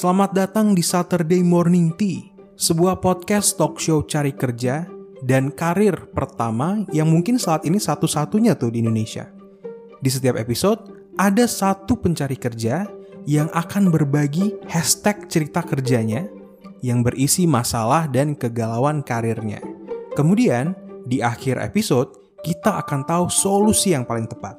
Selamat datang di Saturday Morning Tea, sebuah podcast talk show cari kerja dan karir pertama yang mungkin saat ini satu-satunya tuh di Indonesia. Di setiap episode, ada satu pencari kerja yang akan berbagi hashtag cerita kerjanya yang berisi masalah dan kegalauan karirnya. Kemudian, di akhir episode, kita akan tahu solusi yang paling tepat.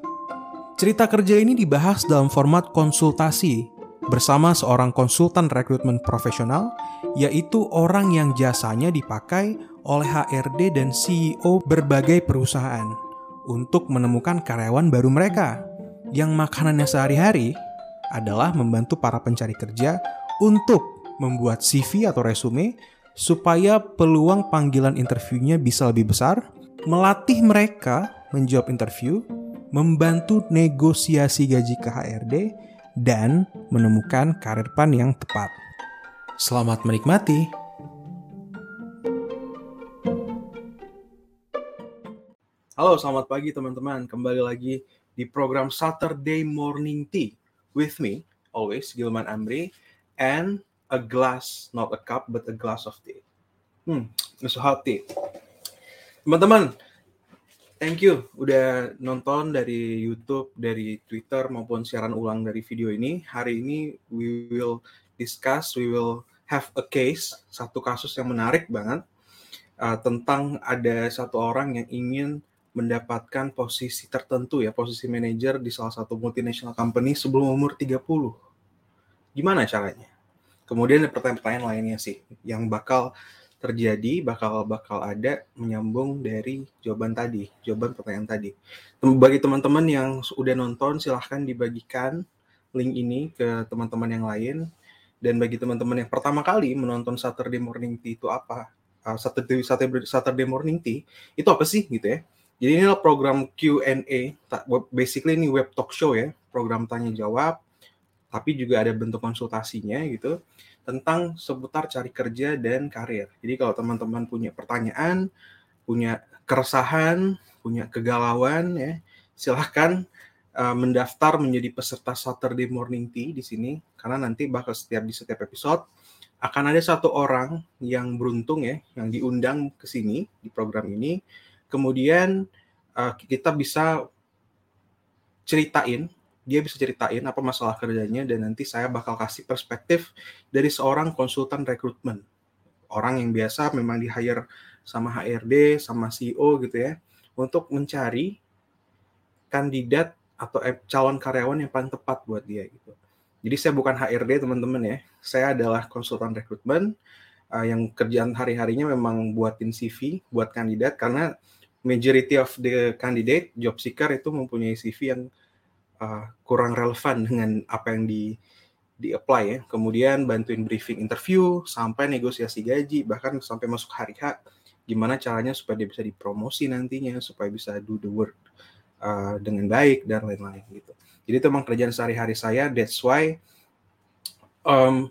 Cerita kerja ini dibahas dalam format konsultasi bersama seorang konsultan rekrutmen profesional, yaitu orang yang jasanya dipakai oleh HRD dan CEO berbagai perusahaan untuk menemukan karyawan baru mereka yang makanannya sehari-hari adalah membantu para pencari kerja untuk membuat CV atau resume supaya peluang panggilan interviewnya bisa lebih besar, melatih mereka menjawab interview, membantu negosiasi gaji ke HRD, dan menemukan karir pan yang tepat. Selamat menikmati. Halo, selamat pagi teman-teman. Kembali lagi di program Saturday Morning Tea with me, always Gilman Amri, and a glass, not a cup, but a glass of tea. Hmm, it's hot tea. Teman-teman, thank you udah nonton dari YouTube, dari Twitter maupun siaran ulang dari video ini. Hari ini we will discuss, we will have a case, satu kasus yang menarik banget uh, tentang ada satu orang yang ingin mendapatkan posisi tertentu ya, posisi manajer di salah satu multinational company sebelum umur 30. Gimana caranya? Kemudian pertanyaan-pertanyaan lainnya sih yang bakal terjadi, bakal bakal ada menyambung dari jawaban tadi, jawaban pertanyaan tadi. Bagi teman-teman yang sudah nonton, silahkan dibagikan link ini ke teman-teman yang lain. Dan bagi teman-teman yang pertama kali menonton Saturday Morning Tea itu apa? Saturday, Saturday, Saturday Morning Tea itu apa sih gitu ya? Jadi ini adalah program Q&A, basically ini web talk show ya, program tanya jawab, tapi juga ada bentuk konsultasinya gitu tentang seputar cari kerja dan karir. Jadi kalau teman-teman punya pertanyaan, punya keresahan, punya kegalauan ya, silahkan uh, mendaftar menjadi peserta Saturday Morning Tea di sini karena nanti bakal setiap di setiap episode akan ada satu orang yang beruntung ya yang diundang ke sini di program ini kemudian uh, kita bisa ceritain dia bisa ceritain apa masalah kerjanya dan nanti saya bakal kasih perspektif dari seorang konsultan rekrutmen. Orang yang biasa memang di hire sama HRD sama CEO gitu ya untuk mencari kandidat atau calon karyawan yang paling tepat buat dia gitu. Jadi saya bukan HRD teman-teman ya, saya adalah konsultan rekrutmen uh, yang kerjaan hari-harinya memang buatin CV buat kandidat. Karena majority of the candidate job seeker itu mempunyai CV yang uh, kurang relevan dengan apa yang di di apply ya. Kemudian bantuin briefing interview sampai negosiasi gaji bahkan sampai masuk hari H gimana caranya supaya dia bisa dipromosi nantinya supaya bisa do the work uh, dengan baik dan lain-lain gitu. Jadi itu memang kerjaan sehari-hari saya. That's why um,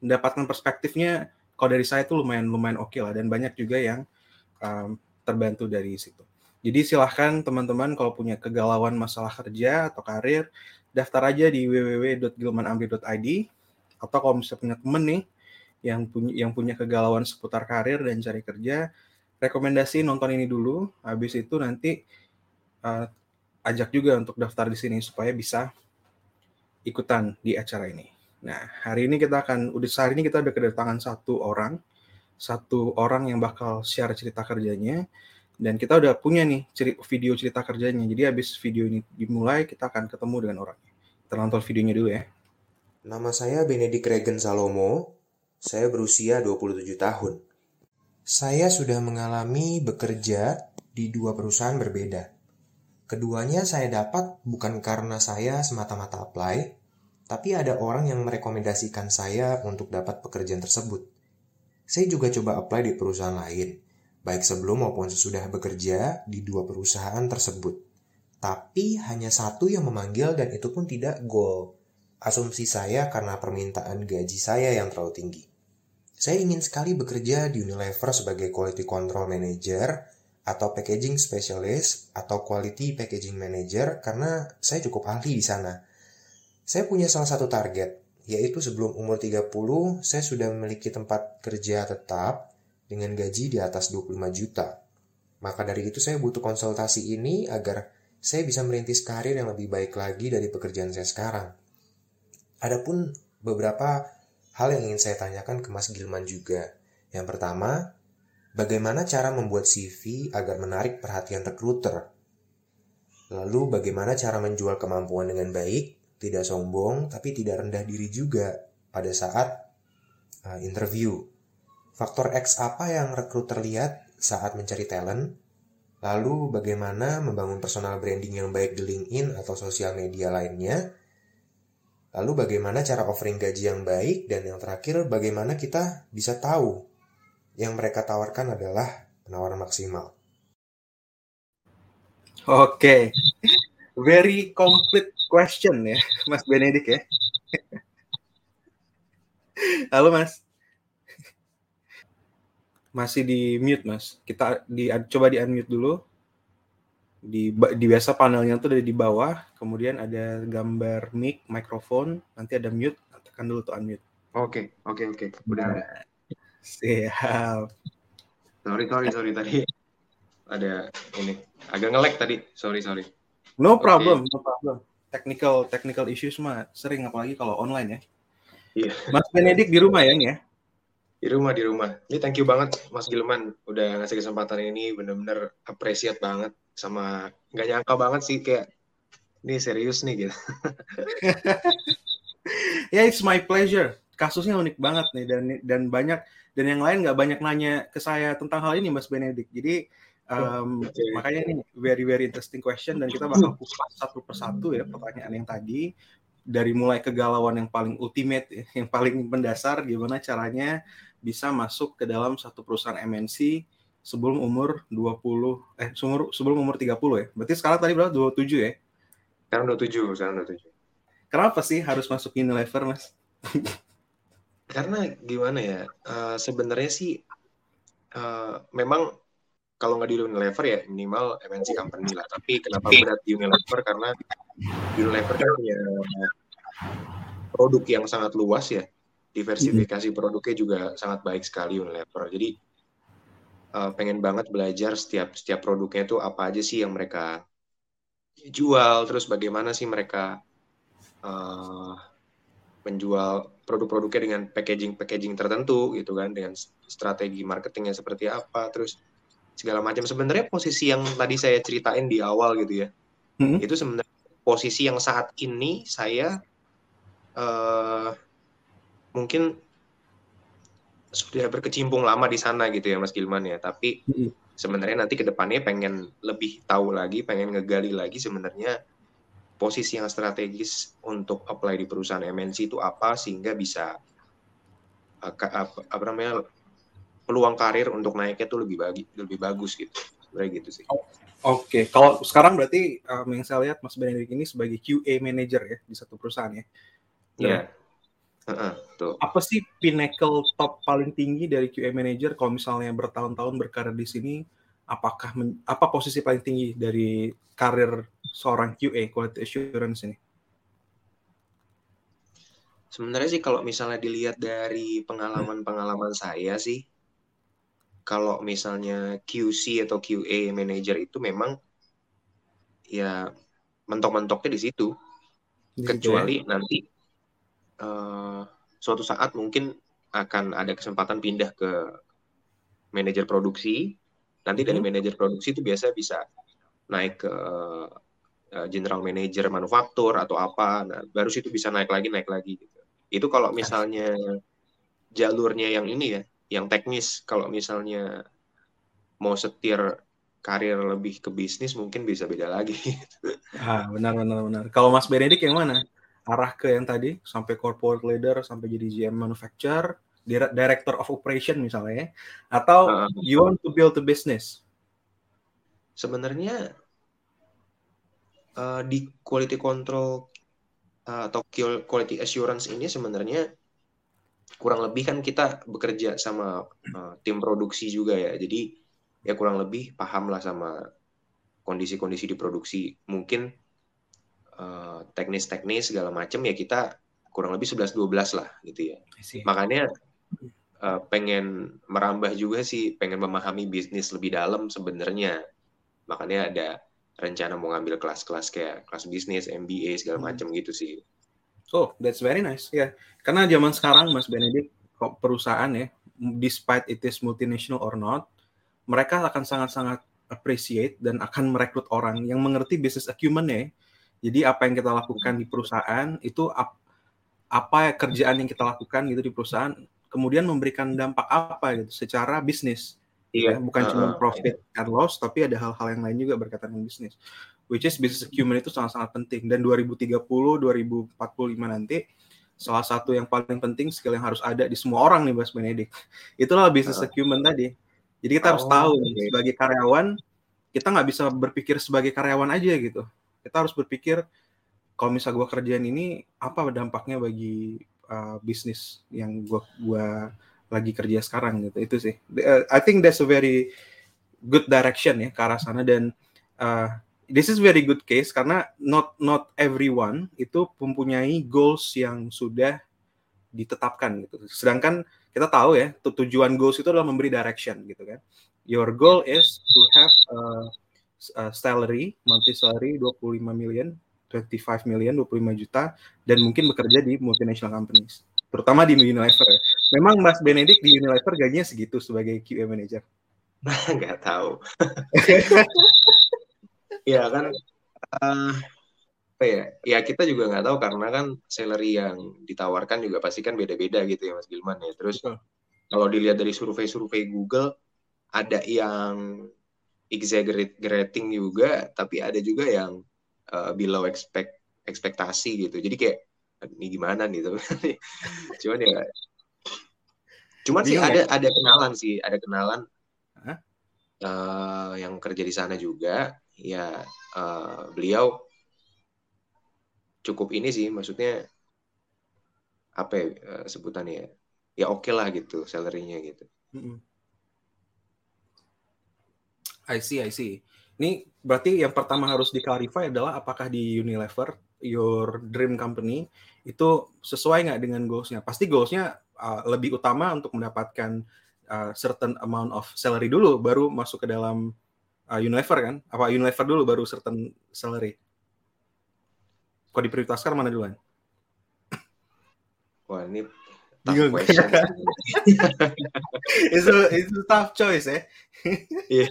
mendapatkan perspektifnya kalau dari saya itu lumayan lumayan oke okay lah dan banyak juga yang um, terbantu dari situ. Jadi silahkan teman-teman kalau punya kegalauan masalah kerja atau karir, daftar aja di www.gilmanamri.id atau kalau misalnya punya temen nih yang punya yang punya kegalauan seputar karir dan cari kerja, rekomendasi nonton ini dulu. Habis itu nanti uh, ajak juga untuk daftar di sini supaya bisa ikutan di acara ini. Nah, hari ini kita akan udah hari ini kita udah kedatangan satu orang satu orang yang bakal share cerita kerjanya dan kita udah punya nih video cerita kerjanya. Jadi habis video ini dimulai kita akan ketemu dengan orangnya. Kita nonton videonya dulu ya. Nama saya Benedict Regen Salomo. Saya berusia 27 tahun. Saya sudah mengalami bekerja di dua perusahaan berbeda. Keduanya saya dapat bukan karena saya semata-mata apply, tapi ada orang yang merekomendasikan saya untuk dapat pekerjaan tersebut. Saya juga coba apply di perusahaan lain, baik sebelum maupun sesudah bekerja di dua perusahaan tersebut. Tapi hanya satu yang memanggil dan itu pun tidak goal. Asumsi saya karena permintaan gaji saya yang terlalu tinggi. Saya ingin sekali bekerja di Unilever sebagai Quality Control Manager atau Packaging Specialist atau Quality Packaging Manager karena saya cukup ahli di sana. Saya punya salah satu target, yaitu sebelum umur 30 saya sudah memiliki tempat kerja tetap dengan gaji di atas 25 juta. Maka dari itu saya butuh konsultasi ini agar saya bisa merintis karir yang lebih baik lagi dari pekerjaan saya sekarang. Adapun beberapa hal yang ingin saya tanyakan ke Mas Gilman juga. Yang pertama, bagaimana cara membuat CV agar menarik perhatian recruiter? Lalu bagaimana cara menjual kemampuan dengan baik tidak sombong tapi tidak rendah diri juga pada saat uh, interview. Faktor X apa yang rekruter lihat saat mencari talent? Lalu bagaimana membangun personal branding yang baik di LinkedIn atau sosial media lainnya? Lalu bagaimana cara offering gaji yang baik? Dan yang terakhir, bagaimana kita bisa tahu yang mereka tawarkan adalah penawaran maksimal? Oke, okay. very complete question ya, Mas Benedik ya. Halo Mas. Masih di mute Mas. Kita di coba di unmute dulu. Di, di biasa panelnya tuh dari di bawah, kemudian ada gambar mic, mikrofon, nanti ada mute, tekan dulu tuh unmute. Oke, oke, oke. Udah, nah, Siap. Sorry, sorry, sorry tadi ada ini agak ngelek tadi. Sorry, sorry. No problem, okay. no problem technical technical issues mah sering apalagi kalau online ya. Iya. Mas Benedik di rumah ya nih ya? Di rumah, di rumah. Ini thank you banget Mas Gilman udah ngasih kesempatan ini bener-bener appreciate banget sama nggak nyangka banget sih kayak ini serius nih gitu. ya yeah, it's my pleasure. Kasusnya unik banget nih dan dan banyak dan yang lain nggak banyak nanya ke saya tentang hal ini Mas Benedik. Jadi Um, okay. Makanya ini very very interesting question dan kita bakal kupas satu persatu ya pertanyaan yang tadi dari mulai kegalauan yang paling ultimate, ya, yang paling mendasar, gimana caranya bisa masuk ke dalam satu perusahaan MNC sebelum umur 20 eh sebelum sebelum umur 30 ya. Berarti sekarang tadi berapa? 27 ya? Sekarang 27, sekarang 27. Kenapa sih harus masuk Unilever, Mas? Karena gimana ya? Uh, sebenarnya sih uh, memang kalau nggak di Unilever ya minimal MNC company lah. Tapi kenapa berat di Unilever karena Unilever kan punya produk yang sangat luas ya. Diversifikasi produknya juga sangat baik sekali Unilever. Jadi uh, pengen banget belajar setiap setiap produknya itu apa aja sih yang mereka jual, terus bagaimana sih mereka uh, menjual produk-produknya dengan packaging-packaging tertentu gitu kan, dengan strategi marketingnya seperti apa, terus segala macam. Sebenarnya posisi yang tadi saya ceritain di awal gitu ya, hmm. itu sebenarnya posisi yang saat ini saya uh, mungkin sudah berkecimpung lama di sana gitu ya Mas Gilman ya. Tapi sebenarnya nanti ke depannya pengen lebih tahu lagi, pengen ngegali lagi sebenarnya posisi yang strategis untuk apply di perusahaan MNC itu apa sehingga bisa uh, apa, apa namanya peluang karir untuk naiknya tuh lebih bagi lebih bagus gitu sebenarnya gitu sih. Oke, okay. kalau sekarang berarti um, yang saya lihat Mas Benedict ini sebagai QA manager ya di satu perusahaan ya. Iya. Yeah. Uh -uh, Apa sih pinnacle top paling tinggi dari QA manager kalau misalnya bertahun-tahun berkarir di sini? Apakah men, apa posisi paling tinggi dari karir seorang QA quality assurance ini? Sebenarnya sih kalau misalnya dilihat dari pengalaman-pengalaman saya sih, kalau misalnya QC atau QA manager itu memang ya mentok-mentoknya di situ. Di Kecuali ya? nanti uh, suatu saat mungkin akan ada kesempatan pindah ke manajer produksi. Nanti dari hmm. manajer produksi itu biasa bisa naik ke uh, general manager manufaktur atau apa. Nah, baru situ bisa naik lagi, naik lagi gitu. Itu kalau misalnya jalurnya yang ini ya, yang teknis kalau misalnya mau setir karir lebih ke bisnis mungkin bisa beda lagi. ah benar benar benar. Kalau Mas Benedik yang mana? Arah ke yang tadi sampai corporate leader sampai jadi GM manufacturer, director of operation misalnya, ya? atau uh, you want to build a business? Sebenarnya uh, di quality control uh, atau quality assurance ini sebenarnya kurang lebih kan kita bekerja sama uh, tim produksi juga ya. Jadi ya kurang lebih paham lah sama kondisi-kondisi di produksi. Mungkin eh, teknis-teknis segala macam ya kita kurang lebih 11-12 lah gitu ya. Makanya uh, pengen merambah juga sih, pengen memahami bisnis lebih dalam sebenarnya. Makanya ada rencana mau ngambil kelas-kelas kayak kelas bisnis, MBA segala hmm. macam gitu sih. Oh, that's very nice. Ya, yeah. karena zaman sekarang Mas Benedik perusahaan ya, despite it is multinational or not, mereka akan sangat-sangat appreciate dan akan merekrut orang yang mengerti business acumen ya. Jadi apa yang kita lakukan di perusahaan itu ap, apa kerjaan yang kita lakukan gitu di perusahaan kemudian memberikan dampak apa gitu secara bisnis. Iya, yeah. bukan uh, cuma profit and loss tapi ada hal-hal yang lain juga berkaitan dengan bisnis. Which is business acumen itu sangat-sangat penting dan 2030 2045 nanti salah satu yang paling penting skill yang harus ada di semua orang nih Mas Benedik. Itulah business acumen tadi. Jadi kita harus oh, tahu okay. sebagai karyawan kita nggak bisa berpikir sebagai karyawan aja gitu. Kita harus berpikir kalau misal gue kerjaan ini apa dampaknya bagi uh, bisnis yang gue gua lagi kerja sekarang gitu. Itu sih. Uh, I think that's a very good direction ya ke arah sana dan uh, this is very good case karena not not everyone itu mempunyai goals yang sudah ditetapkan gitu. Sedangkan kita tahu ya tujuan goals itu adalah memberi direction gitu kan. Your goal is to have a, a salary monthly salary 25 million, 25 million, 25 juta dan mungkin bekerja di multinational companies. Terutama di Unilever ya. Memang Mas Benedict di Unilever gajinya segitu sebagai QA manager. Nggak tahu. Iya kan uh, apa ya ya kita juga nggak tahu karena kan salary yang ditawarkan juga pasti kan beda-beda gitu ya Mas Gilman ya terus kalau dilihat dari survei-survei Google ada yang exaggerating juga tapi ada juga yang uh, below expect ekspektasi gitu jadi kayak ini gimana nih cuman ya cuman sih ada ya? ada kenalan sih ada kenalan huh? uh, yang kerja di sana juga ya uh, beliau cukup ini sih maksudnya apa ya sebutannya ya ya oke okay lah gitu salarynya gitu. I see, I see. Ini berarti yang pertama harus diklarify adalah apakah di Unilever, your dream company, itu sesuai nggak dengan goalsnya? Pasti goalsnya uh, lebih utama untuk mendapatkan uh, certain amount of salary dulu, baru masuk ke dalam uh, Unilever kan? Apa Unilever dulu baru certain salary? Kok diprioritaskan mana duluan? Wah ini tough question. it's, a, it's a tough choice ya. Eh?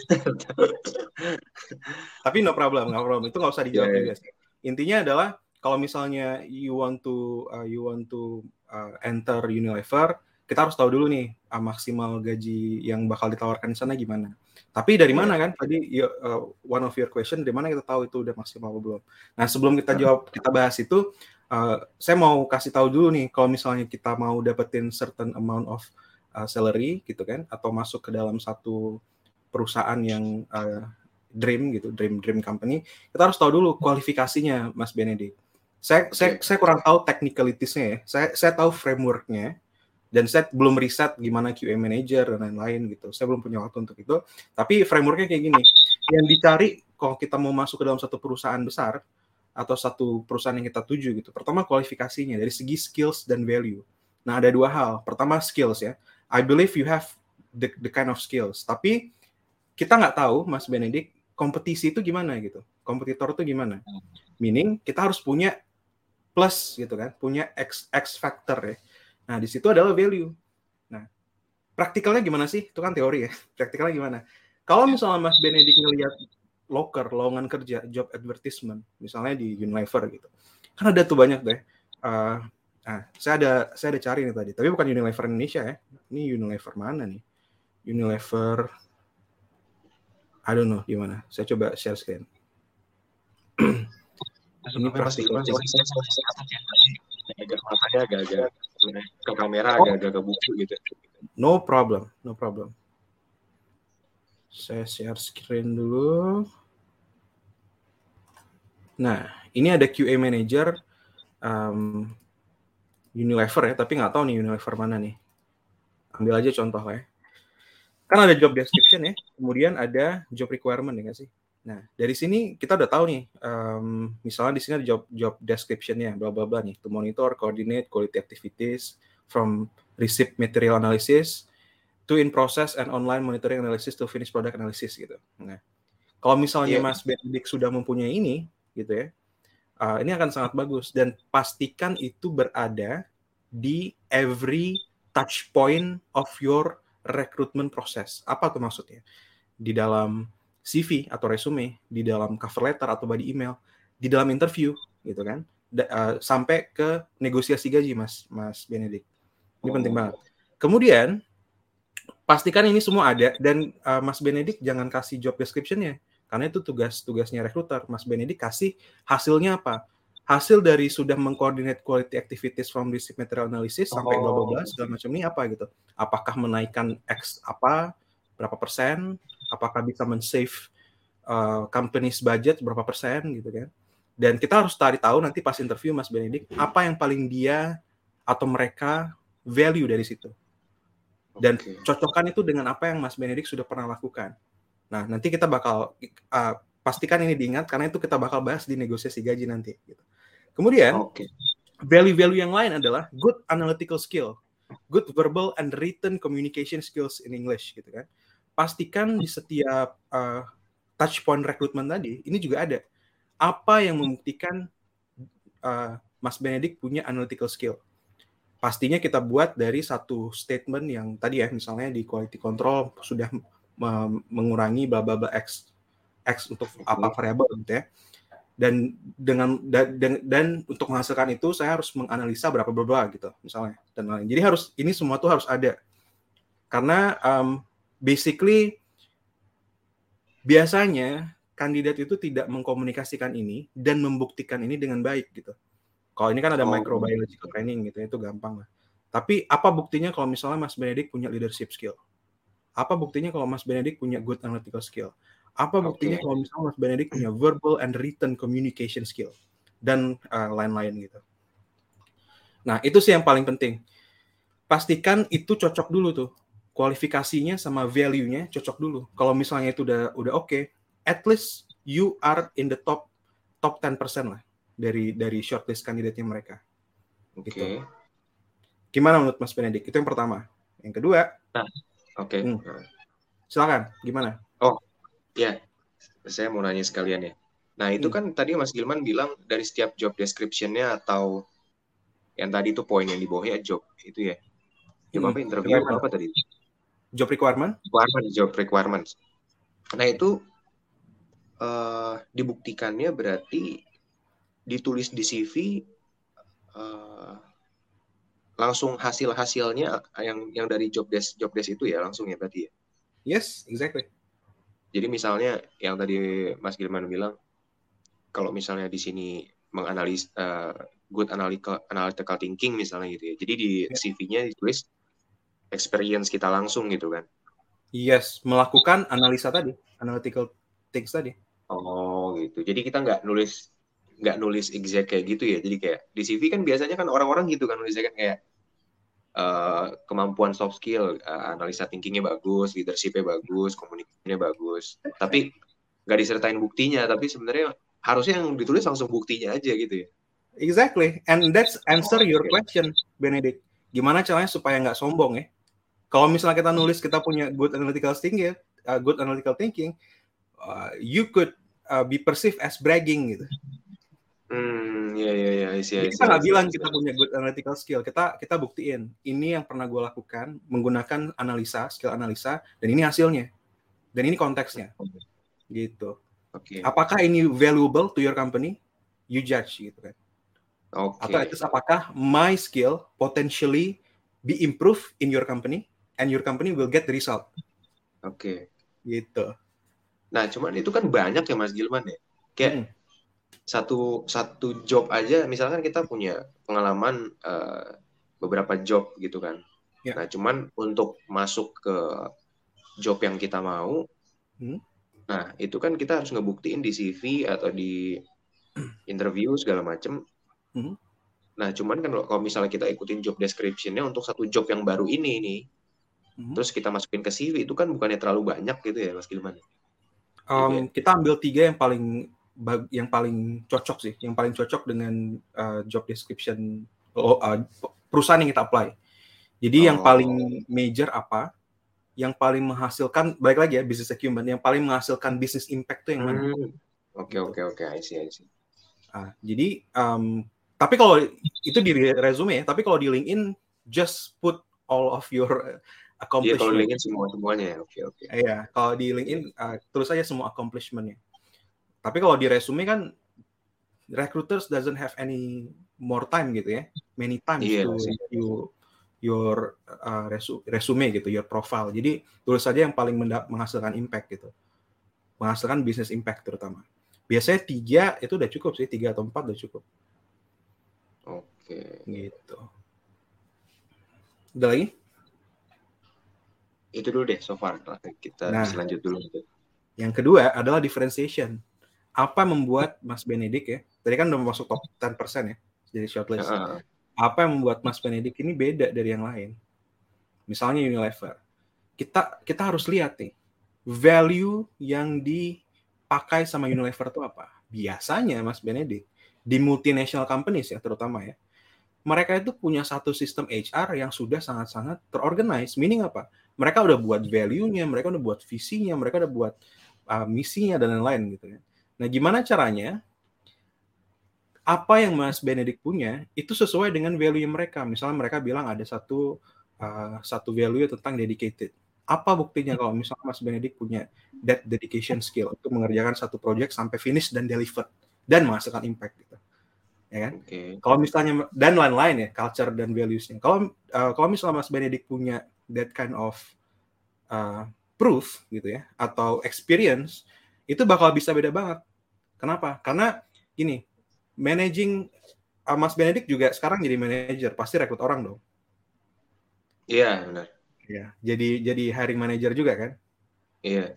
Tapi no problem, no problem. Itu nggak usah dijawab yeah, juga sih. Intinya adalah kalau misalnya you want to uh, you want to uh, enter Unilever, kita harus tahu dulu nih uh, maksimal gaji yang bakal ditawarkan di sana gimana. Tapi dari mana kan tadi uh, one of your question dari mana kita tahu itu udah maksimal atau belum? Nah sebelum kita jawab kita bahas itu, uh, saya mau kasih tahu dulu nih kalau misalnya kita mau dapetin certain amount of uh, salary gitu kan, atau masuk ke dalam satu perusahaan yang uh, dream gitu, dream dream company, kita harus tahu dulu kualifikasinya, Mas Benedict. Saya saya saya kurang tahu technicalitiesnya ya. Saya saya tahu frameworknya dan saya belum riset gimana QA manager dan lain-lain gitu. Saya belum punya waktu untuk itu. Tapi frameworknya kayak gini. Yang dicari kalau kita mau masuk ke dalam satu perusahaan besar atau satu perusahaan yang kita tuju gitu. Pertama kualifikasinya dari segi skills dan value. Nah ada dua hal. Pertama skills ya. I believe you have the, the kind of skills. Tapi kita nggak tahu Mas Benedik kompetisi itu gimana gitu. Kompetitor itu gimana. Meaning kita harus punya plus gitu kan. Punya X, X factor ya Nah, di situ adalah value. Nah, praktikalnya gimana sih? Itu kan teori ya. Praktikalnya gimana? Kalau misalnya Mas Benedik ngelihat loker, lowongan kerja, job advertisement, misalnya di Unilever gitu. Kan ada tuh banyak deh. Uh, nah, saya ada saya ada cari nih tadi, tapi bukan Unilever Indonesia ya. Ini Unilever mana nih? Unilever I don't know di mana. Saya coba share screen. ini matanya agak-agak ke kamera oh. agak-agak ke buku gitu. No problem, no problem. Saya share screen dulu. Nah, ini ada QA manager um, Unilever ya, tapi nggak tahu nih Unilever mana nih. Ambil aja contoh ya. Kan ada job description ya, kemudian ada job requirement ya nggak sih? Nah, dari sini kita udah tahu nih, um, misalnya di sini ada job job description-nya, bla bla bla nih, to monitor, coordinate quality activities from receipt material analysis to in process and online monitoring analysis to finish product analysis gitu. Nah, kalau misalnya yeah. Mas Benedict sudah mempunyai ini, gitu ya, uh, ini akan sangat bagus dan pastikan itu berada di every touch point of your recruitment process. Apa tuh maksudnya? Di dalam CV atau resume, di dalam cover letter atau body email, di dalam interview gitu kan, da, uh, sampai ke negosiasi gaji Mas Mas Benedict. Ini oh. penting banget. Kemudian pastikan ini semua ada dan uh, Mas Benedict jangan kasih job description-nya karena itu tugas-tugasnya rekruter. Mas Benedict kasih hasilnya apa? Hasil dari sudah mengkoordinate quality activities from receipt material analysis oh. sampai bla bla bla segala macam ini apa gitu. Apakah menaikkan X apa berapa persen apakah bisa men-save uh, company's budget berapa persen gitu kan. Dan kita harus cari tahu nanti pas interview Mas Benedict apa yang paling dia atau mereka value dari situ. Dan okay. cocokkan itu dengan apa yang Mas Benedict sudah pernah lakukan. Nah, nanti kita bakal uh, pastikan ini diingat karena itu kita bakal bahas di negosiasi gaji nanti. Gitu. Kemudian, okay. value-value yang lain adalah good analytical skill, good verbal and written communication skills in English, gitu kan pastikan di setiap uh, touch point rekrutmen tadi ini juga ada apa yang membuktikan uh, Mas Benedict punya analytical skill. Pastinya kita buat dari satu statement yang tadi ya misalnya di quality control sudah mengurangi bla bla bla x x untuk apa variabel gitu ya. Dan dengan dan, dan untuk menghasilkan itu saya harus menganalisa berapa bla gitu misalnya dan lain. Jadi harus ini semua tuh harus ada. Karena um, basically biasanya kandidat itu tidak mengkomunikasikan ini dan membuktikan ini dengan baik gitu. Kalau ini kan ada oh. microbiological training gitu, itu gampang lah. Tapi apa buktinya kalau misalnya Mas Benedict punya leadership skill? Apa buktinya kalau Mas Benedict punya good analytical skill? Apa buktinya okay. kalau misalnya Mas Benedict punya verbal and written communication skill? Dan uh, lain-lain gitu. Nah, itu sih yang paling penting. Pastikan itu cocok dulu tuh kualifikasinya sama value-nya cocok dulu. Kalau misalnya itu udah udah oke, okay, at least you are in the top top 10% lah dari dari shortlist kandidatnya mereka. Oke. Okay. Gitu. Gimana menurut Mas Benedik? Itu yang pertama. Yang kedua, nah, oke. Okay. Hmm. Silakan, gimana? Oh, ya. Saya mau nanya sekalian ya. Nah, itu hmm. kan tadi Mas Gilman bilang dari setiap job description-nya atau yang tadi itu poin yang di bawahnya job itu ya. Job hmm. apa interview apa tadi? job requirement? Requirement, job requirement. Nah itu uh, dibuktikannya berarti ditulis di CV uh, eh, langsung hasil hasilnya yang yang dari job desk job desk itu ya langsung ya berarti ya. Yes, exactly. Jadi misalnya yang tadi Mas Gilman bilang kalau misalnya di sini menganalis uh, good analytical analytical thinking misalnya gitu ya. Jadi di yeah. CV-nya ditulis experience kita langsung gitu kan. Yes, melakukan analisa tadi, analytical things tadi. Oh gitu. Jadi kita nggak nulis nggak nulis exact kayak gitu ya. Jadi kayak di CV kan biasanya kan orang-orang gitu kan nulisnya kan kayak uh, kemampuan soft skill, uh, analisa thinkingnya bagus, leadershipnya bagus, komunikasinya bagus. Tapi nggak disertain buktinya. Tapi sebenarnya harusnya yang ditulis langsung buktinya aja gitu ya. Exactly, and that's answer your question, Benedict. Gimana caranya supaya nggak sombong ya? Kalau misalnya kita nulis kita punya good analytical thinking, uh, good analytical thinking, uh, you could uh, be perceived as bragging gitu. Hmm, ya ya ya, Jadi kita nggak bilang kita punya good analytical skill, kita kita buktiin ini yang pernah gue lakukan menggunakan analisa, skill analisa, dan ini hasilnya, dan ini konteksnya, gitu. Oke. Okay. Apakah ini valuable to your company? You judge gitu kan. Oke. Okay. Atau apakah my skill potentially be improved in your company? and your company will get the result. Oke. Okay. Gitu. Nah, cuman itu kan banyak ya Mas Gilman ya. Kayak hmm. Satu satu job aja, misalkan kita punya pengalaman uh, beberapa job gitu kan. Yeah. Nah, cuman untuk masuk ke job yang kita mau, hmm. nah itu kan kita harus ngebuktiin di CV atau di interview segala macem. Hmm. Nah, cuman kan kalau misalnya kita ikutin job description-nya untuk satu job yang baru ini nih, hmm. terus kita masukin ke CV itu kan bukannya terlalu banyak gitu ya Mas Gilman? Um, kita ambil tiga yang paling yang paling cocok sih, yang paling cocok dengan uh, job description uh, perusahaan yang kita apply. Jadi oh. yang paling major apa? Yang paling menghasilkan, baik lagi ya, business acumen, yang paling menghasilkan business impact itu yang mana? Hmm. Oke, oke, oke, I see, I see. Ah, jadi, um, tapi kalau itu di resume ya, tapi kalau di LinkedIn, just put all of your accomplishment. Iya, kalau LinkedIn semua semuanya ya, oke, oke. Iya, kalau di LinkedIn, uh, tulis aja semua accomplishmentnya. Tapi kalau di resume kan, recruiters doesn't have any more time gitu ya, many times yeah, to you your uh, resume gitu, your profile. Jadi tulis saja yang paling menghasilkan impact gitu, menghasilkan business impact terutama. Biasanya tiga itu udah cukup sih, tiga atau empat udah cukup. Oke. Gitu. Udah lagi? Itu dulu deh so far. Kita nah, lanjut dulu. Yang kedua adalah differentiation. Apa membuat Mas Benedik ya? Tadi kan udah masuk top 10% ya jadi shortlist. Uh apa yang membuat Mas Benedik ini beda dari yang lain? Misalnya Unilever. Kita kita harus lihat nih value yang dipakai sama Unilever itu apa? Biasanya Mas Benedik di multinational companies ya terutama ya. Mereka itu punya satu sistem HR yang sudah sangat-sangat terorganize. Meaning apa? Mereka udah buat value-nya, mereka udah buat visinya, mereka udah buat uh, misinya dan lain-lain gitu ya. Nah, gimana caranya apa yang Mas Benedik punya itu sesuai dengan value mereka. Misalnya mereka bilang ada satu uh, satu value tentang dedicated. Apa buktinya kalau misalnya Mas Benedik punya that dedication skill untuk mengerjakan satu project sampai finish dan deliver dan menghasilkan impact gitu. Ya kan? Okay. Kalau misalnya dan lain-lain ya, culture dan values-nya. Kalau uh, kalau misalnya Mas Benedik punya that kind of uh, proof gitu ya atau experience itu bakal bisa beda banget. Kenapa? Karena gini, managing uh, Mas Benedik juga sekarang jadi manager, pasti rekrut orang dong. Iya, benar. Iya, jadi jadi hiring manager juga kan? Iya.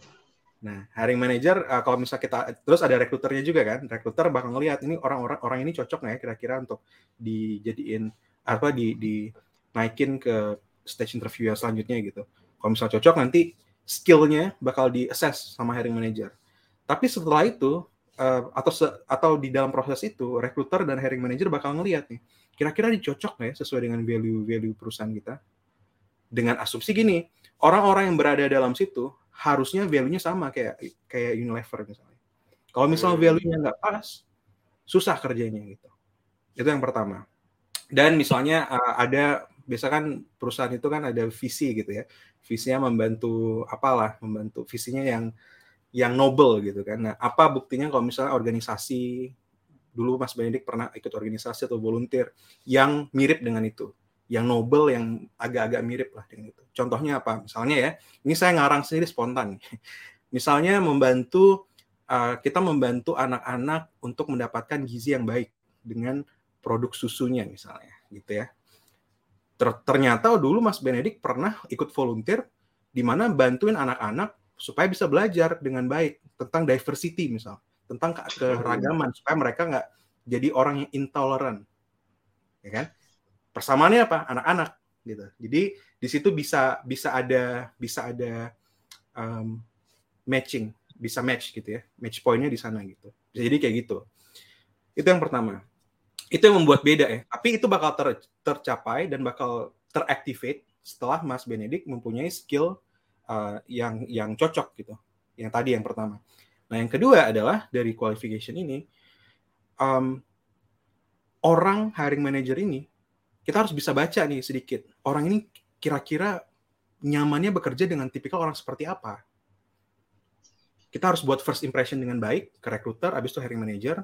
Nah, hiring manager uh, kalau misalnya kita terus ada rekruternya juga kan, rekruter bakal ngelihat ini orang-orang orang ini cocok nggak ya kira-kira untuk dijadiin apa di di naikin ke stage interview yang selanjutnya gitu. Kalau misalnya cocok nanti skillnya bakal di assess sama hiring manager. Tapi setelah itu uh, atau se, atau di dalam proses itu recruiter dan hiring manager bakal ngelihat nih kira-kira dicocok nggak ya sesuai dengan value-value perusahaan kita? Dengan asumsi gini orang-orang yang berada dalam situ harusnya value-nya sama kayak kayak Unilever misalnya. Kalau misalnya hmm. value-nya nggak pas susah kerjanya gitu. Itu yang pertama. Dan misalnya uh, ada biasa kan perusahaan itu kan ada visi gitu ya. Visinya membantu apalah membantu visinya yang yang noble gitu kan. Nah, apa buktinya kalau misalnya organisasi dulu Mas Benedik pernah ikut organisasi atau volunteer yang mirip dengan itu, yang noble, yang agak-agak mirip lah dengan itu. Contohnya apa? Misalnya ya, ini saya ngarang sendiri spontan. Misalnya membantu uh, kita membantu anak-anak untuk mendapatkan gizi yang baik dengan produk susunya misalnya, gitu ya. Ternyata dulu Mas Benedik pernah ikut volunteer di mana bantuin anak-anak supaya bisa belajar dengan baik tentang diversity misal tentang keragaman supaya mereka nggak jadi orang yang intoleran ya kan? Persamaannya apa? Anak-anak gitu. Jadi di situ bisa bisa ada bisa ada um, matching bisa match gitu ya match pointnya di sana gitu. Jadi kayak gitu. Itu yang pertama. Itu yang membuat beda ya. Tapi itu bakal ter, tercapai dan bakal teractivate setelah Mas Benedik mempunyai skill uh, yang yang cocok gitu. Yang tadi yang pertama. Nah yang kedua adalah dari qualification ini um, orang hiring manager ini kita harus bisa baca nih sedikit orang ini kira-kira nyamannya bekerja dengan tipikal orang seperti apa. Kita harus buat first impression dengan baik ke recruiter, abis itu hiring manager.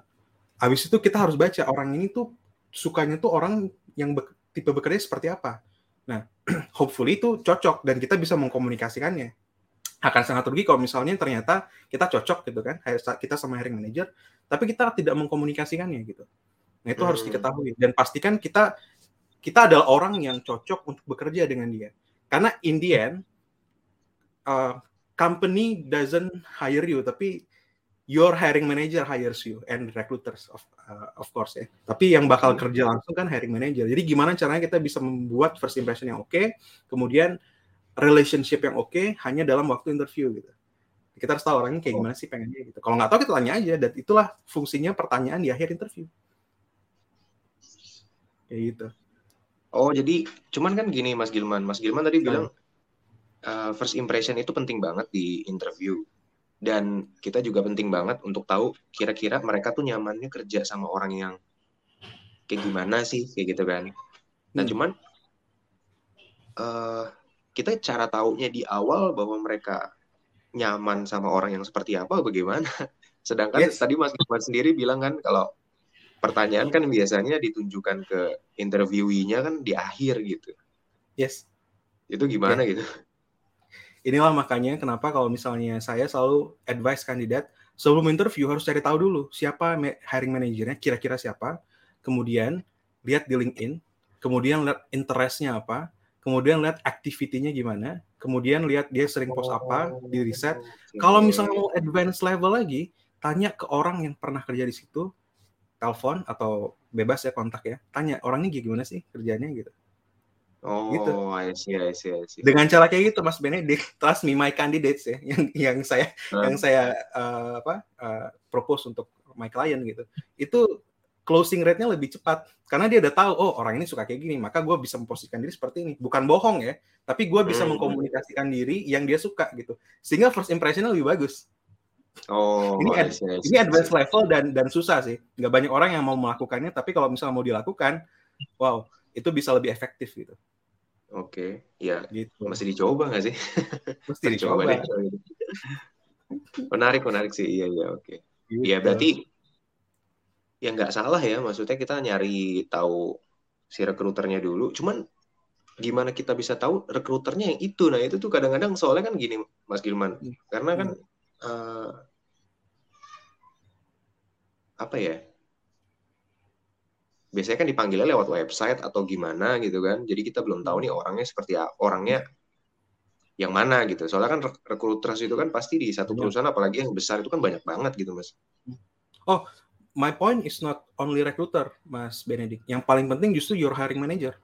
Abis itu kita harus baca orang ini tuh sukanya tuh orang yang be tipe bekerja seperti apa. Nah, hopefully itu cocok dan kita bisa mengkomunikasikannya. Akan sangat rugi kalau misalnya ternyata kita cocok gitu kan, kita sama hiring manager, tapi kita tidak mengkomunikasikannya gitu. Nah, itu hmm. harus diketahui dan pastikan kita kita adalah orang yang cocok untuk bekerja dengan dia. Karena in the end, uh, company doesn't hire you, tapi your hiring manager hires you and recruiters of uh, of course ya. Tapi yang bakal hmm. kerja langsung kan hiring manager. Jadi gimana caranya kita bisa membuat first impression yang oke, okay, kemudian relationship yang oke okay, hanya dalam waktu interview gitu. Kita harus tahu orangnya kayak gimana sih pengennya gitu. Kalau nggak tahu kita tanya aja dan itulah fungsinya pertanyaan di akhir interview. Kayak gitu. Oh, jadi cuman kan gini Mas Gilman. Mas Gilman tadi bilang uh, first impression itu penting banget di interview. Dan kita juga penting banget untuk tahu kira-kira mereka tuh nyamannya kerja sama orang yang kayak gimana sih, kayak gitu kan. Nah, hmm. cuman uh, kita cara taunya di awal bahwa mereka nyaman sama orang yang seperti apa bagaimana. Sedangkan yes. tadi Mas Gilman sendiri bilang kan kalau pertanyaan kan biasanya ditunjukkan ke interviewinya kan di akhir gitu. Yes. Itu gimana yeah. gitu? Inilah makanya kenapa kalau misalnya saya selalu advice kandidat sebelum interview harus cari tahu dulu siapa hiring manajernya, kira-kira siapa. Kemudian lihat di LinkedIn, kemudian lihat interestnya apa, kemudian lihat activity-nya gimana, kemudian lihat dia sering post apa, di riset. Kalau misalnya mau advance level lagi, tanya ke orang yang pernah kerja di situ, telepon atau bebas ya kontak ya tanya orangnya gimana sih kerjanya gitu Oh, gitu. I see, I see, I see. Dengan cara kayak gitu, Mas Benedict, trust me, my candidates ya, yang yang saya hmm. yang saya uh, apa uh, propose untuk my client gitu, itu closing rate-nya lebih cepat karena dia udah tahu, oh orang ini suka kayak gini, maka gue bisa memposisikan diri seperti ini, bukan bohong ya, tapi gue bisa hmm. mengkomunikasikan diri yang dia suka gitu, sehingga first impression lebih bagus. Oh, ini ad, ini advanced level dan dan susah sih. Nggak banyak orang yang mau melakukannya, tapi kalau misalnya mau dilakukan, wow, itu bisa lebih efektif gitu. Oke, okay. ya gitu. Masih dicoba nggak sih? Mesti dicoba. dicoba. menarik, menarik sih. Iya, iya, oke. Okay. Gitu. Iya, berarti ya nggak salah ya. Maksudnya kita nyari tahu si rekruternya dulu. Cuman gimana kita bisa tahu rekruternya yang itu? Nah itu tuh kadang-kadang soalnya kan gini, Mas Gilman. Hmm. Karena kan uh, apa ya? Biasanya kan dipanggilnya lewat website atau gimana gitu kan. Jadi kita belum tahu nih orangnya seperti orangnya yang mana gitu. Soalnya kan rekruters itu kan pasti di satu perusahaan apalagi yang besar itu kan banyak banget gitu, Mas. Oh, my point is not only recruiter, Mas Benedict. Yang paling penting justru your hiring manager.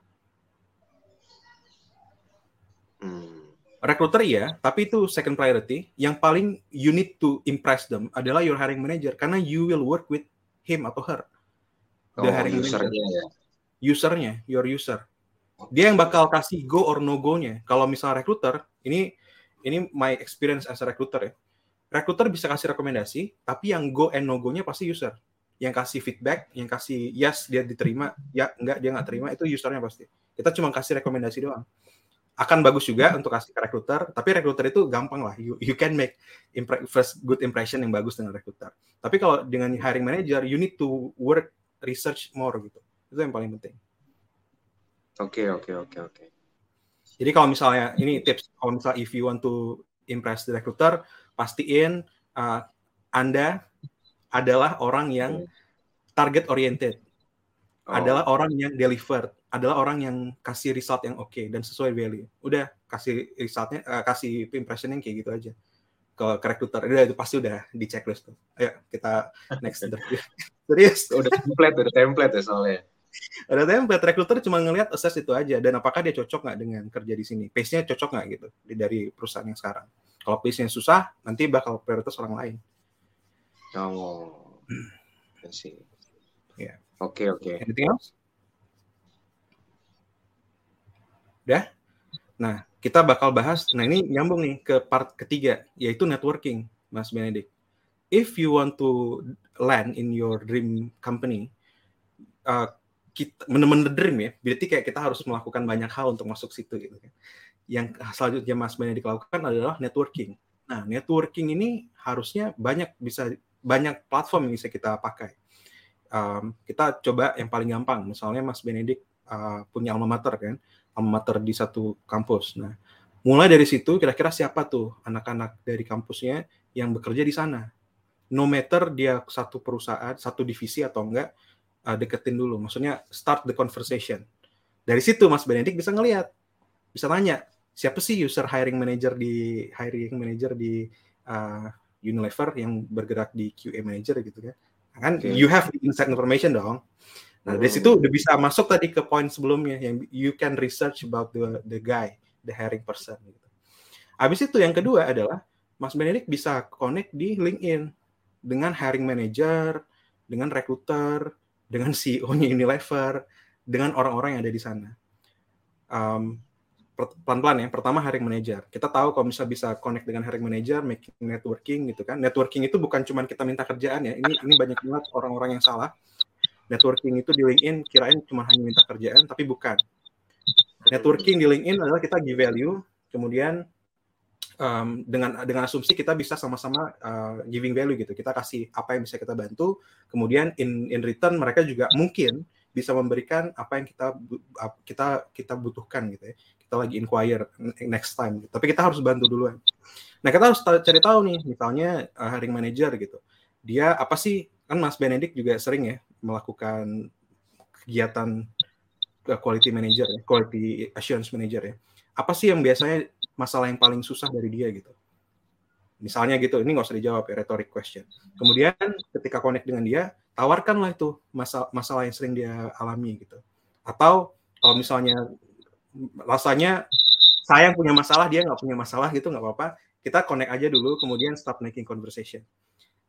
Hmm recruiter ya, tapi itu second priority. Yang paling you need to impress them adalah your hiring manager karena you will work with him atau her. The oh, hiring usernya manager. ya. Usernya, your user. Dia yang bakal kasih go or no go-nya. Kalau misal recruiter, ini ini my experience as a recruiter ya. Recruiter bisa kasih rekomendasi, tapi yang go and no go-nya pasti user. Yang kasih feedback, yang kasih yes dia diterima, ya enggak dia nggak terima itu usernya pasti. Kita cuma kasih rekomendasi doang akan bagus juga untuk kasih ke rekruter, tapi rekruter itu gampang lah. You, you can make impre first good impression yang bagus dengan rekruter. Tapi kalau dengan hiring manager, you need to work research more gitu. Itu yang paling penting. Oke, okay, oke, okay, oke, okay, oke. Jadi kalau misalnya ini tips, kalau misalnya if you want to impress the recruiter, pastiin uh, Anda adalah orang yang target oriented. Oh. Adalah orang yang delivered adalah orang yang kasih result yang oke okay dan sesuai value. Udah kasih resultnya, uh, kasih impression yang kayak gitu aja ke, ke recruiter. Udah itu pasti udah di checklist tuh. Ayo kita next interview. Serius? Udah template, udah template ya soalnya. Ada template recruiter cuma ngelihat assess itu aja dan apakah dia cocok nggak dengan kerja di sini. Pace-nya cocok nggak gitu dari perusahaan yang sekarang. Kalau pace-nya susah, nanti bakal prioritas orang lain. Oh, sih. Ya. Oke oke. Anything else? Udah? Nah, kita bakal bahas, nah ini nyambung nih ke part ketiga, yaitu networking, Mas Benedict. If you want to land in your dream company, uh, kita benar-benar dream ya, berarti kayak kita harus melakukan banyak hal untuk masuk situ gitu kan. Yang selanjutnya Mas Benedict lakukan adalah networking. Nah, networking ini harusnya banyak bisa banyak platform yang bisa kita pakai. Um, kita coba yang paling gampang, misalnya Mas Benedict uh, punya alma mater kan, amater di satu kampus. Nah, mulai dari situ kira-kira siapa tuh anak-anak dari kampusnya yang bekerja di sana. No matter dia satu perusahaan, satu divisi atau enggak, uh, deketin dulu. Maksudnya start the conversation. Dari situ Mas Benedik bisa ngelihat, bisa tanya, siapa sih user hiring manager di hiring manager di uh, Unilever yang bergerak di QA manager gitu kan. Kan okay. you have inside information dong. Nah, dari situ udah bisa masuk tadi ke poin sebelumnya yang you can research about the the guy, the hiring person gitu. Habis itu yang kedua adalah Mas Benedict bisa connect di LinkedIn dengan hiring manager, dengan recruiter, dengan CEO-nya Unilever, dengan orang-orang yang ada di sana. Um, pelan-pelan ya. Pertama hiring manager. Kita tahu kalau misalnya bisa connect dengan hiring manager, making networking gitu kan. Networking itu bukan cuma kita minta kerjaan ya. Ini ini banyak banget orang-orang yang salah. Networking itu di LinkedIn kirain cuma hanya minta kerjaan, tapi bukan. Networking di LinkedIn adalah kita give value, kemudian um, dengan dengan asumsi kita bisa sama-sama uh, giving value gitu. Kita kasih apa yang bisa kita bantu, kemudian in in return mereka juga mungkin bisa memberikan apa yang kita kita kita butuhkan gitu ya kita lagi inquire next time. Gitu. Tapi kita harus bantu duluan. Nah kita harus cari tahu nih, misalnya uh, hiring manager gitu, dia apa sih kan Mas Benedict juga sering ya melakukan kegiatan uh, quality manager, ya, quality assurance manager ya. Apa sih yang biasanya masalah yang paling susah dari dia gitu? Misalnya gitu, ini nggak usah dijawab ya, rhetoric question. Kemudian ketika connect dengan dia, tawarkanlah itu masalah, masalah yang sering dia alami gitu. Atau kalau misalnya rasanya saya punya masalah dia nggak punya masalah gitu nggak apa-apa kita connect aja dulu kemudian start making conversation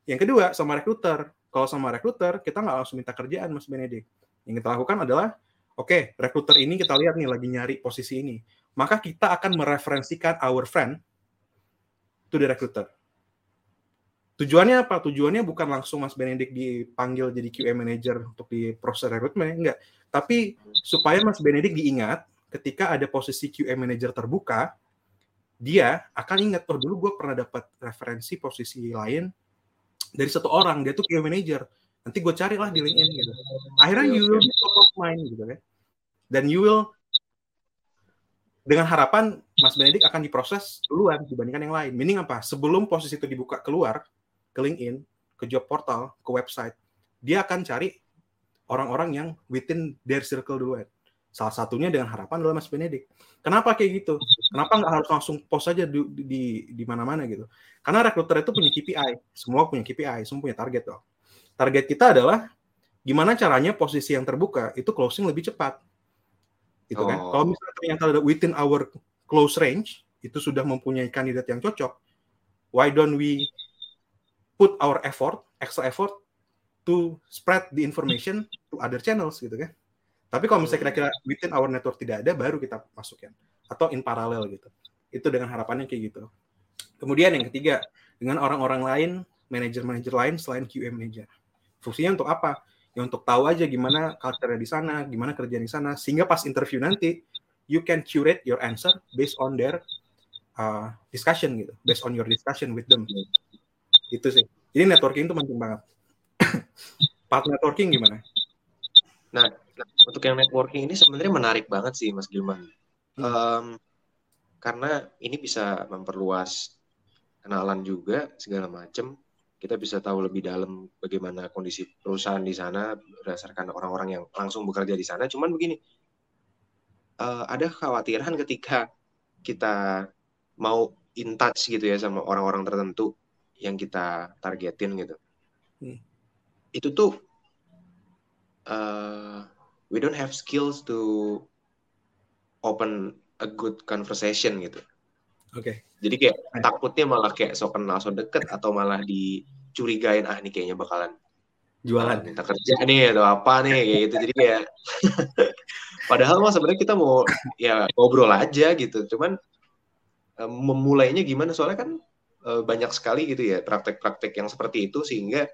yang kedua sama recruiter kalau sama recruiter kita nggak langsung minta kerjaan mas Benedik yang kita lakukan adalah oke okay, recruiter ini kita lihat nih lagi nyari posisi ini maka kita akan mereferensikan our friend to the recruiter Tujuannya apa? Tujuannya bukan langsung Mas Benedik dipanggil jadi QA manager untuk di proses rekrutmen, enggak. Tapi supaya Mas Benedik diingat ketika ada posisi QA manager terbuka, dia akan ingat, oh dulu gue pernah dapat referensi posisi lain dari satu orang, dia tuh QA manager. Nanti gue carilah di LinkedIn gitu. Akhirnya you will be top of mind gitu kan. Dan you will dengan harapan Mas Benedik akan diproses duluan dibandingkan yang lain. Meaning apa? Sebelum posisi itu dibuka keluar ke LinkedIn, ke job portal, ke website, dia akan cari orang-orang yang within their circle duluan. Salah satunya dengan harapan adalah Mas Benedik. Kenapa kayak gitu? Kenapa nggak harus langsung post aja di di, di mana-mana gitu? Karena rekruter itu punya KPI, semua punya KPI, semua punya target dong. Target kita adalah gimana caranya posisi yang terbuka itu closing lebih cepat. Gitu kan? Oh. Kalau misalnya ternyata within our close range itu sudah mempunyai kandidat yang cocok, why don't we put our effort, extra effort to spread the information to other channels gitu kan? Tapi kalau misalnya kira-kira within our network tidak ada, baru kita masukin atau in parallel gitu. Itu dengan harapannya kayak gitu. Kemudian yang ketiga, dengan orang-orang lain, manajer-manajer lain selain QA manager. Fungsinya untuk apa? Ya untuk tahu aja gimana culture di sana, gimana kerjaan di sana, sehingga pas interview nanti you can curate your answer based on their uh, discussion gitu, based on your discussion with them. Itu sih. Jadi networking itu penting banget. Part networking gimana? Nah, untuk yang networking ini sebenarnya menarik banget sih, Mas Gilman. Hmm. Um, karena ini bisa memperluas kenalan juga segala macam. Kita bisa tahu lebih dalam bagaimana kondisi perusahaan di sana berdasarkan orang-orang yang langsung bekerja di sana. Cuman begini, uh, ada kekhawatiran ketika kita mau in touch gitu ya sama orang-orang tertentu yang kita targetin gitu. Hmm. Itu tuh uh, we don't have skills to open a good conversation gitu. Oke. Okay. Jadi kayak takutnya malah kayak so kenal so deket atau malah dicurigain ah ini kayaknya bakalan jualan minta kerja nih atau apa nih kayak gitu. Jadi kayak padahal mah sebenarnya kita mau ya ngobrol aja gitu. Cuman um, memulainya gimana soalnya kan uh, banyak sekali gitu ya praktek-praktek yang seperti itu sehingga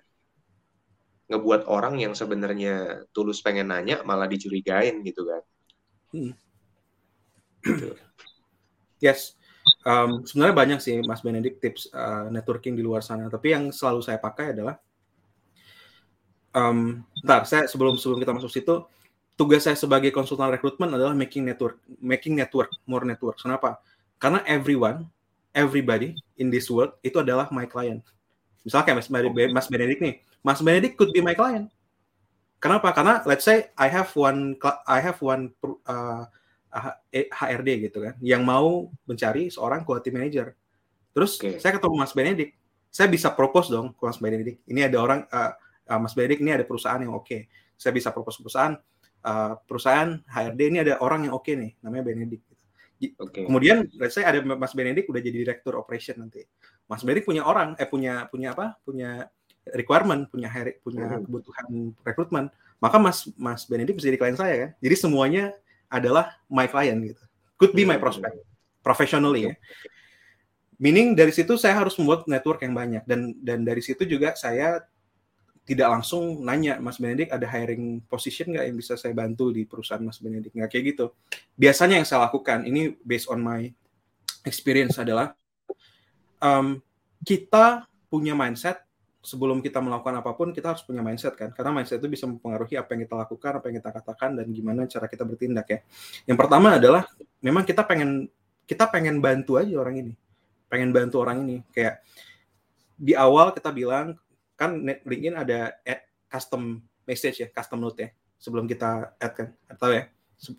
ngebuat orang yang sebenarnya tulus pengen nanya malah dicurigain gitu kan. Hmm. Gitu. Yes. Um, sebenarnya banyak sih Mas Benedict tips uh, networking di luar sana. Tapi yang selalu saya pakai adalah, um, ntar saya sebelum sebelum kita masuk situ, tugas saya sebagai konsultan rekrutmen adalah making network, making network, more network. Kenapa? Karena everyone, everybody in this world itu adalah my client. Misalnya kayak Mas, Mas Benedict nih, Mas Benedict could be my client. Kenapa? Karena let's say I have one I have one uh, HRD gitu kan, yang mau mencari seorang quality manager. Terus okay. saya ketemu Mas Benedict, saya bisa propose dong ke Mas Benedict. Ini ada orang uh, uh, Mas Benedict ini ada perusahaan yang oke. Okay. Saya bisa propose perusahaan uh, perusahaan HRD ini ada orang yang oke okay nih, namanya Benedict. Okay. Kemudian let's say ada Mas Benedict udah jadi direktur operation nanti. Mas Benedict punya orang, eh punya punya apa? Punya requirement, punya punya hmm. kebutuhan rekrutmen, maka Mas Mas Benedict bisa jadi klien saya kan. Jadi semuanya adalah my client gitu. Could be my hmm. prospect professionally ya. Meaning dari situ saya harus membuat network yang banyak dan dan dari situ juga saya tidak langsung nanya Mas Benedict ada hiring position nggak yang bisa saya bantu di perusahaan Mas Benedict? Nggak kayak gitu. Biasanya yang saya lakukan ini based on my experience adalah um, kita punya mindset sebelum kita melakukan apa pun kita harus punya mindset kan? Karena mindset itu bisa mempengaruhi apa yang kita lakukan apa yang kita katakan dan gimana cara kita bertindak ya. Yang pertama adalah memang kita pengen kita pengen bantu aja orang ini. Pengen bantu orang ini. Kayak di awal kita bilang kan LinkedIn ada add custom message ya custom note ya sebelum kita add kan atau ya.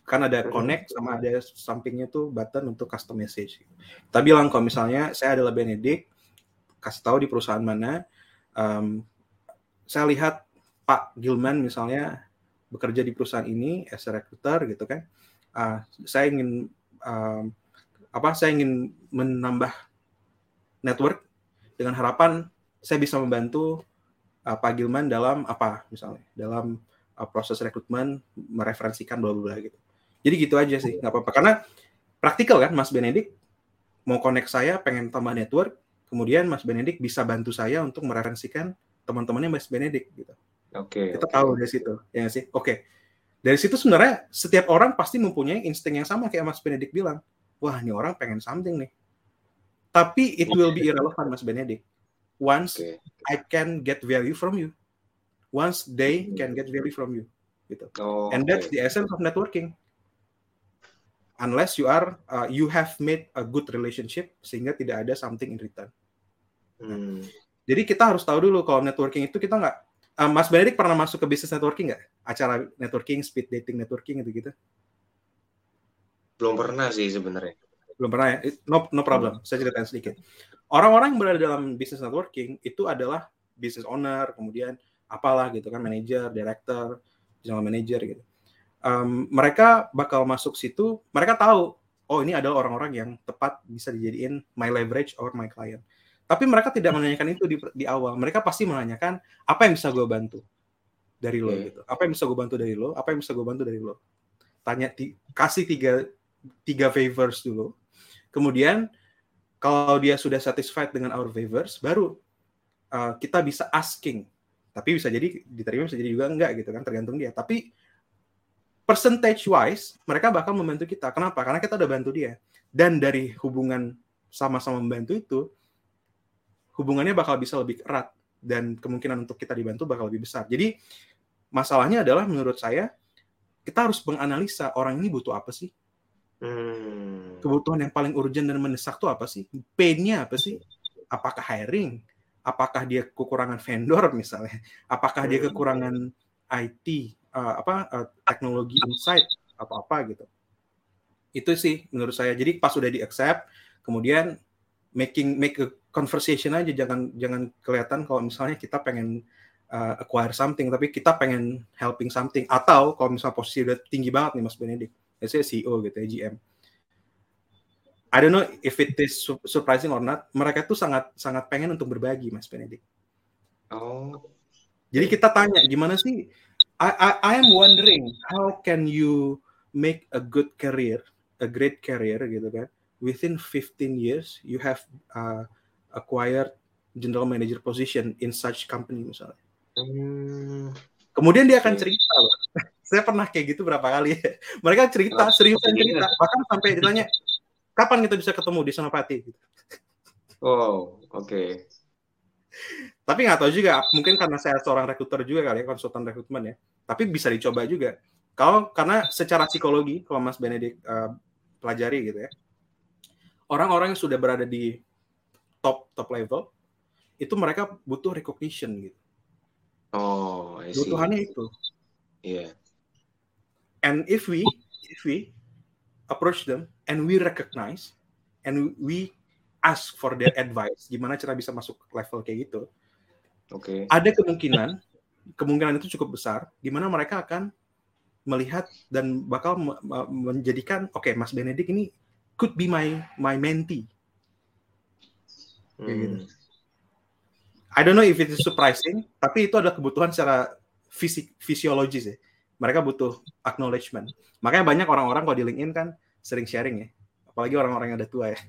Kan ada connect sama ada sampingnya tuh button untuk custom message. Kita bilang kalau misalnya saya adalah Benedict kasih tahu di perusahaan mana um, saya lihat Pak Gilman misalnya bekerja di perusahaan ini as a recruiter gitu kan. Uh, saya ingin um, apa saya ingin menambah network dengan harapan saya bisa membantu uh, Pak Gilman dalam apa misalnya dalam uh, proses rekrutmen mereferensikan bla bla gitu jadi gitu aja sih nggak apa-apa karena praktikal kan Mas Benedik mau connect saya pengen tambah network kemudian Mas Benedik bisa bantu saya untuk mereferensikan teman-temannya Mas Benedik gitu. Oke. Okay, Kita okay. tahu dari situ, ya sih. Oke. Okay. Dari situ sebenarnya setiap orang pasti mempunyai insting yang sama kayak Mas Benedik bilang. Wah, ini orang pengen something nih. Tapi it will be irrelevant Mas Benedik. Once okay. I can get value from you. Once they hmm. can get value from you. Gitu. Oh, And that's the essence of networking unless you are uh, you have made a good relationship sehingga tidak ada something in return. Hmm. Jadi kita harus tahu dulu kalau networking itu kita nggak. Uh, Mas Benedict pernah masuk ke bisnis networking nggak? Acara networking, speed dating networking gitu gitu? Belum pernah sih sebenarnya. Belum pernah ya? No, no problem. Saya ceritain sedikit. Orang-orang yang berada dalam bisnis networking itu adalah business owner, kemudian apalah gitu kan, manager, director, general manager gitu. Um, mereka bakal masuk situ, mereka tahu, oh ini adalah orang-orang yang tepat bisa dijadiin my leverage or my client tapi mereka tidak menanyakan itu di, di awal. Mereka pasti menanyakan apa yang bisa gue bantu dari lo gitu. Apa yang bisa gue bantu dari lo? Apa yang bisa gue bantu dari lo? Tanya, kasih tiga tiga favors dulu. Kemudian kalau dia sudah satisfied dengan our favors, baru uh, kita bisa asking. Tapi bisa jadi diterima, bisa jadi juga enggak gitu kan, tergantung dia. Tapi percentage wise mereka bakal membantu kita. Kenapa? Karena kita udah bantu dia. Dan dari hubungan sama-sama membantu itu, hubungannya bakal bisa lebih erat dan kemungkinan untuk kita dibantu bakal lebih besar. Jadi masalahnya adalah menurut saya kita harus menganalisa orang ini butuh apa sih? Hmm. Kebutuhan yang paling urgent dan mendesak tuh apa sih? Pain-nya apa sih? Apakah hiring? Apakah dia kekurangan vendor misalnya? Apakah dia kekurangan IT uh, eh, apa uh, teknologi insight atau apa gitu? Itu sih menurut saya. Jadi pas sudah di accept, kemudian making make a conversation aja jangan jangan kelihatan kalau misalnya kita pengen uh, acquire something tapi kita pengen helping something atau kalau misalnya posisi udah tinggi banget nih Mas Benedict saya CEO gitu ya GM I don't know if it is surprising or not mereka tuh sangat sangat pengen untuk berbagi Mas Benedict oh jadi kita tanya gimana sih I, I I am wondering how can you make a good career a great career gitu kan within 15 years you have uh, acquired general manager position in such company misalnya. Hmm. Kemudian dia akan cerita loh. Saya pernah kayak gitu berapa kali. Mereka cerita, seriusan cerita. Bahkan sampai ditanya, kapan kita bisa ketemu di Senopati? Oh, oke. Okay. Tapi nggak tahu juga, mungkin karena saya seorang rekruter juga kali ya, konsultan rekrutmen ya. Tapi bisa dicoba juga. Kalau karena secara psikologi, kalau Mas Benedik uh, pelajari gitu ya, orang-orang yang sudah berada di top top level itu mereka butuh recognition gitu. Oh, I see. Butuhannya itu. Iya. Yeah. And if we if we approach them and we recognize and we ask for their advice, gimana cara bisa masuk level kayak gitu? Oke. Okay. Ada kemungkinan kemungkinan itu cukup besar di mana mereka akan melihat dan bakal menjadikan oke okay, Mas Benedik ini could be my my mentee. Kayak gitu. Hmm. I don't know if it is surprising, tapi itu adalah kebutuhan secara fisik fisiologis ya. Mereka butuh acknowledgement. Makanya banyak orang-orang kalau di LinkedIn kan sering sharing ya. Apalagi orang-orang yang ada tua ya.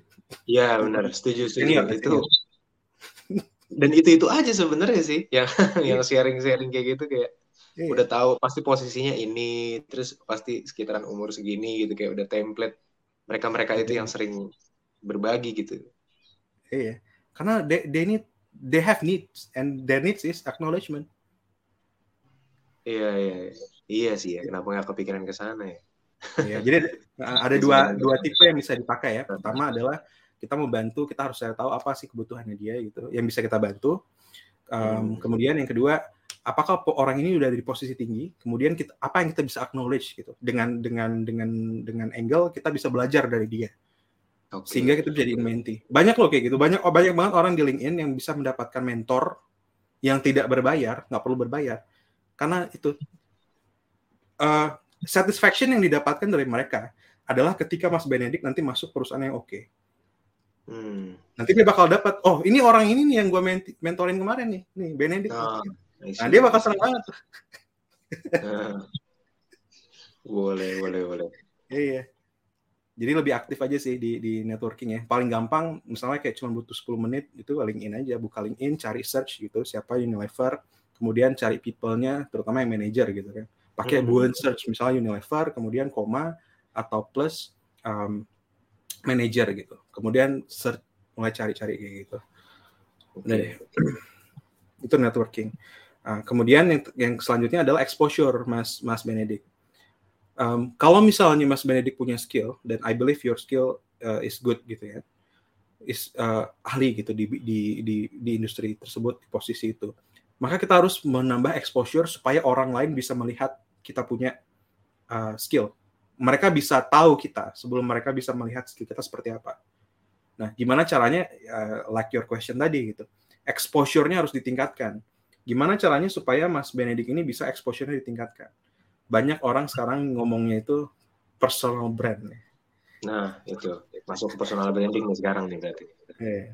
Iya benar, setuju setuju. Ini itu. Dan itu itu aja sebenarnya sih yang yang iya. sharing-sharing kayak gitu kayak iya. udah tahu pasti posisinya ini, terus pasti sekitaran umur segini gitu kayak udah template. Mereka-mereka itu yang sering berbagi gitu. Iya, karena they, they need they have needs and their needs is acknowledgement. Iya iya iya sih ya. Kenapa nggak kepikiran ke sana ya? Iya, jadi ada dua dua tipe yang bisa dipakai ya. Pertama adalah kita mau bantu, kita harus tahu apa sih kebutuhannya dia gitu, yang bisa kita bantu. Um, hmm. Kemudian yang kedua, apakah orang ini udah di posisi tinggi? Kemudian kita apa yang kita bisa acknowledge gitu dengan dengan dengan dengan angle kita bisa belajar dari dia. Okay. Sehingga kita jadi menti. Banyak loh kayak gitu. Banyak oh, banyak banget orang di LinkedIn yang bisa mendapatkan mentor yang tidak berbayar, nggak perlu berbayar. Karena itu uh, satisfaction yang didapatkan dari mereka adalah ketika Mas Benedik nanti masuk perusahaan yang oke. Okay. Hmm. Nanti dia bakal dapat, oh ini orang ini nih yang gue mentorin kemarin nih, nih Benedik. Nah, nah dia bakal senang banget. Nah. boleh, boleh, boleh. Iya jadi lebih aktif aja sih di di networking ya. Paling gampang misalnya kayak cuma butuh 10 menit itu LinkedIn aja, buka LinkedIn, cari search gitu siapa Unilever, kemudian cari people-nya terutama yang manager gitu kan. Pakai hmm. boolean search misalnya Unilever, kemudian koma atau plus um, manager gitu. Kemudian search mulai cari-cari kayak gitu. Okay. itu networking. Uh, kemudian yang yang selanjutnya adalah exposure Mas Mas Benedict um, kalau misalnya Mas Benedik punya skill dan I believe your skill uh, is good gitu ya, is uh, ahli gitu di, di di di industri tersebut di posisi itu, maka kita harus menambah exposure supaya orang lain bisa melihat kita punya uh, skill. Mereka bisa tahu kita sebelum mereka bisa melihat skill kita seperti apa. Nah, gimana caranya? Uh, like your question tadi gitu, exposure-nya harus ditingkatkan. Gimana caranya supaya Mas Benedik ini bisa exposure-nya ditingkatkan? banyak orang sekarang ngomongnya itu personal brand. Nah, itu masuk ke personal branding nih sekarang nih berarti. Eh,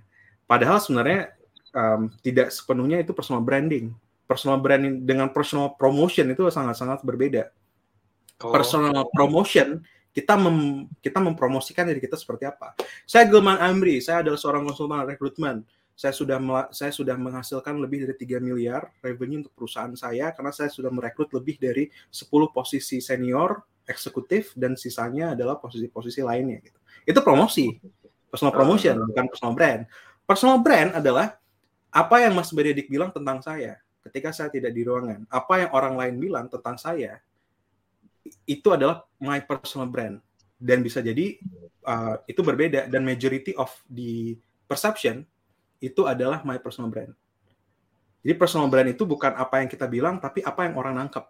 padahal sebenarnya um, tidak sepenuhnya itu personal branding. Personal branding dengan personal promotion itu sangat-sangat berbeda. Oh. Personal promotion kita mem, kita mempromosikan diri kita seperti apa. Saya Gilman Amri, saya adalah seorang konsultan rekrutmen saya sudah saya sudah menghasilkan lebih dari 3 miliar revenue untuk perusahaan saya karena saya sudah merekrut lebih dari 10 posisi senior eksekutif dan sisanya adalah posisi-posisi lainnya gitu. Itu promosi. Personal promotion uh, bukan personal brand. Personal brand adalah apa yang Mas Benedik bilang tentang saya ketika saya tidak di ruangan. Apa yang orang lain bilang tentang saya itu adalah my personal brand dan bisa jadi uh, itu berbeda dan majority of the perception itu adalah my personal brand. Jadi personal brand itu bukan apa yang kita bilang, tapi apa yang orang nangkep.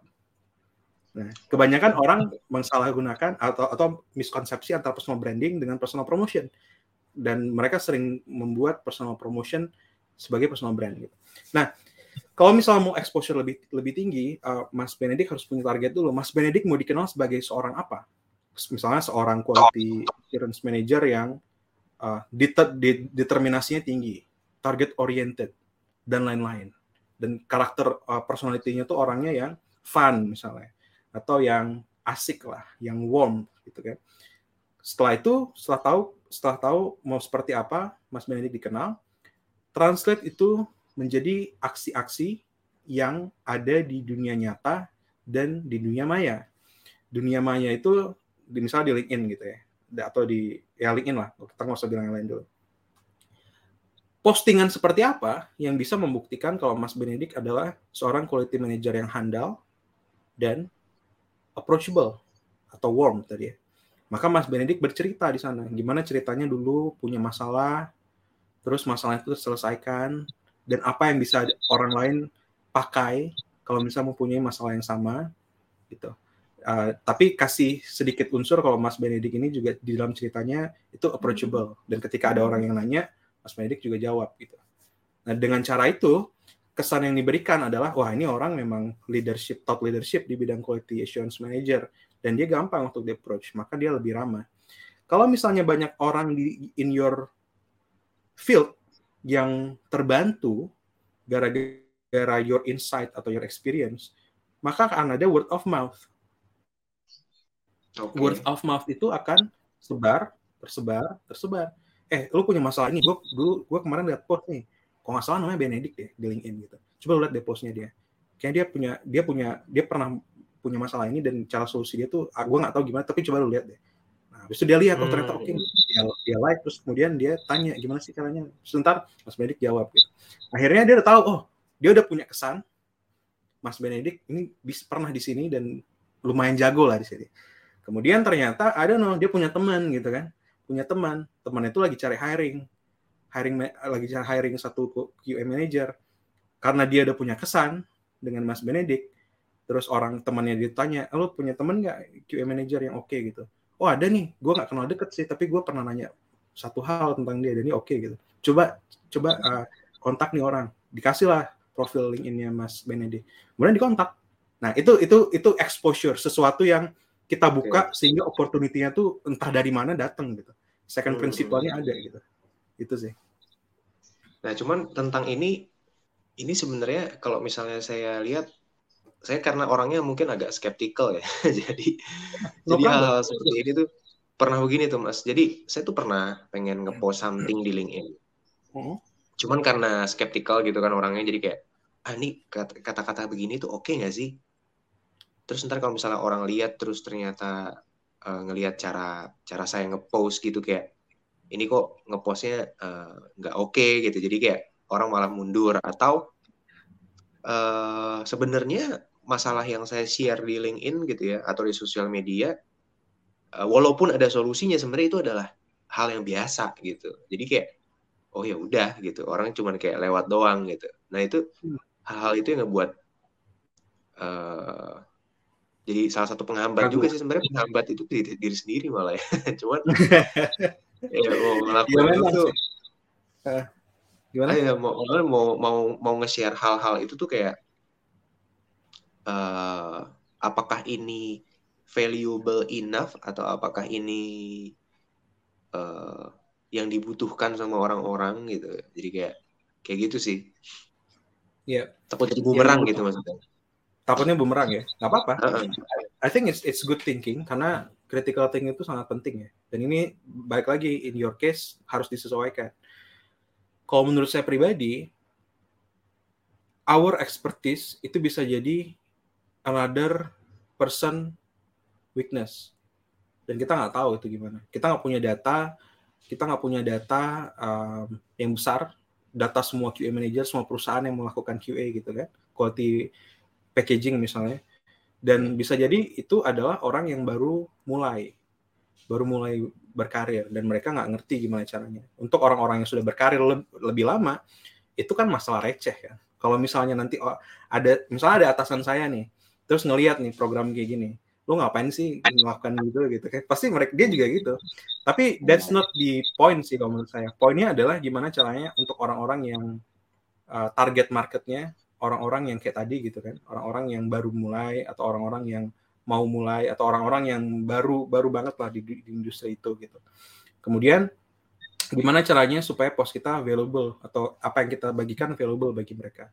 Nah, kebanyakan orang mensalahgunakan atau atau miskonsepsi antara personal branding dengan personal promotion. Dan mereka sering membuat personal promotion sebagai personal brand gitu. Nah, kalau misalnya mau exposure lebih lebih tinggi, uh, Mas Benedik harus punya target dulu. Mas Benedik mau dikenal sebagai seorang apa? Misalnya seorang quality assurance manager yang uh, deter, de, determinasinya tinggi, target oriented dan lain-lain dan karakter uh, personality-nya tuh orangnya yang fun misalnya atau yang asik lah yang warm gitu kan setelah itu setelah tahu setelah tahu mau seperti apa Mas Benedik dikenal translate itu menjadi aksi-aksi yang ada di dunia nyata dan di dunia maya. Dunia maya itu misalnya di LinkedIn gitu ya. Atau di ya LinkedIn lah. Kita nggak usah bilang yang lain dulu. Postingan seperti apa yang bisa membuktikan kalau Mas Benedik adalah seorang quality manager yang handal dan approachable atau warm tadi ya. Maka Mas Benedik bercerita di sana. Gimana ceritanya dulu punya masalah, terus masalah itu terselesaikan dan apa yang bisa orang lain pakai kalau misalnya mempunyai masalah yang sama gitu. Uh, tapi kasih sedikit unsur kalau Mas Benedik ini juga di dalam ceritanya itu approachable dan ketika ada orang yang nanya Mas Medik juga jawab gitu. Nah dengan cara itu kesan yang diberikan adalah wah ini orang memang leadership top leadership di bidang quality assurance manager dan dia gampang untuk di approach maka dia lebih ramah. Kalau misalnya banyak orang di in your field yang terbantu gara-gara your insight atau your experience, maka akan ada word of mouth. Okay. Word of mouth itu akan sebar, tersebar, tersebar. Eh, lu punya masalah ini. Gue dulu gue kemarin lihat post nih. Kok nggak salah namanya Benedict deh di LinkedIn gitu. Coba lu lihat deh postnya dia. Kayak dia punya dia punya dia pernah punya masalah ini dan cara solusi dia tuh ah, gue nggak tahu gimana tapi coba lu lihat deh nah habis itu dia lihat oh ternyata oke okay. Dia, dia like terus kemudian dia tanya gimana sih caranya? Sebentar Mas Benedik jawab gitu. Akhirnya dia udah tahu oh dia udah punya kesan. Mas Benedik ini bisa pernah di sini dan lumayan jago lah di sini. Kemudian ternyata ada no dia punya teman gitu kan. Punya teman. Teman itu lagi cari hiring. Hiring lagi cari hiring satu QA manager. Karena dia udah punya kesan dengan Mas Benedik terus orang temannya ditanya lo punya temen nggak QA manager yang oke? okay, gitu oh ada nih. Gue nggak kenal deket sih tapi gue pernah nanya satu hal tentang dia dan ini oke okay, gitu. Coba coba uh, kontak nih orang. Dikasih lah profil LinkedIn-nya Mas Benedict kemudian dikontak. Nah itu itu itu exposure sesuatu yang kita buka okay. sehingga opportunity-nya tuh entah dari mana datang gitu. Second hmm. principle-nya ada gitu. Itu sih. Nah cuman tentang ini ini sebenarnya kalau misalnya saya lihat saya karena orangnya mungkin agak skeptikal ya. Jadi no jadi hal, hal seperti ini tuh pernah begini tuh mas. Jadi saya tuh pernah pengen ngepost something di LinkedIn. Uh-huh. cuman karena skeptikal gitu kan orangnya jadi kayak ah ini kata-kata begini tuh oke okay nggak sih? Terus ntar kalau misalnya orang lihat terus ternyata uh, ngelihat cara cara saya ngepost gitu kayak ini kok ngepostnya eh, nggak uh, oke okay, gitu. Jadi kayak orang malah mundur atau uh, sebenarnya masalah yang saya share di LinkedIn gitu ya atau di sosial media uh, walaupun ada solusinya sebenarnya itu adalah hal yang biasa gitu. Jadi kayak oh ya udah gitu orang cuma kayak lewat doang gitu. Nah itu hmm. hal-hal itu yang ngebuat uh, jadi salah satu penghambat juga sih sebenarnya penghambat itu diri, diri sendiri malah ya. Cuman ya mau ngelakuin gimana itu uh, gimana? Ya mau mau mau mau nge-share hal-hal itu tuh kayak uh, apakah ini valuable enough atau apakah ini uh, yang dibutuhkan sama orang-orang gitu. Jadi kayak kayak gitu sih. Ya. Yeah. takut jadi bumerang yeah. gitu maksudnya. Takutnya bumerang ya? Nggak apa-apa. Uh -uh. I think it's it's good thinking karena critical thinking itu sangat penting ya. Dan ini baik lagi in your case harus disesuaikan. Kalau menurut saya pribadi our expertise itu bisa jadi another person weakness. Dan kita nggak tahu itu gimana. Kita nggak punya data kita nggak punya data um, yang besar data semua QA manager semua perusahaan yang melakukan QA gitu kan quality packaging misalnya. Dan bisa jadi itu adalah orang yang baru mulai baru mulai berkarir dan mereka nggak ngerti gimana caranya. Untuk orang-orang yang sudah berkarir lebih lama itu kan masalah receh ya kalau misalnya nanti ada misalnya ada atasan saya nih terus ngelihat nih program kayak gini lu ngapain sih melakukan gitu? Gitu kan. Pasti mereka dia juga gitu. Tapi that's not the point sih kalau menurut saya. Poinnya adalah gimana caranya untuk orang-orang yang uh, target marketnya orang-orang yang kayak tadi gitu kan. Orang-orang yang baru mulai atau orang-orang yang mau mulai atau orang-orang yang baru baru banget lah di, di industri itu gitu. Kemudian gimana caranya supaya post kita available atau apa yang kita bagikan available bagi mereka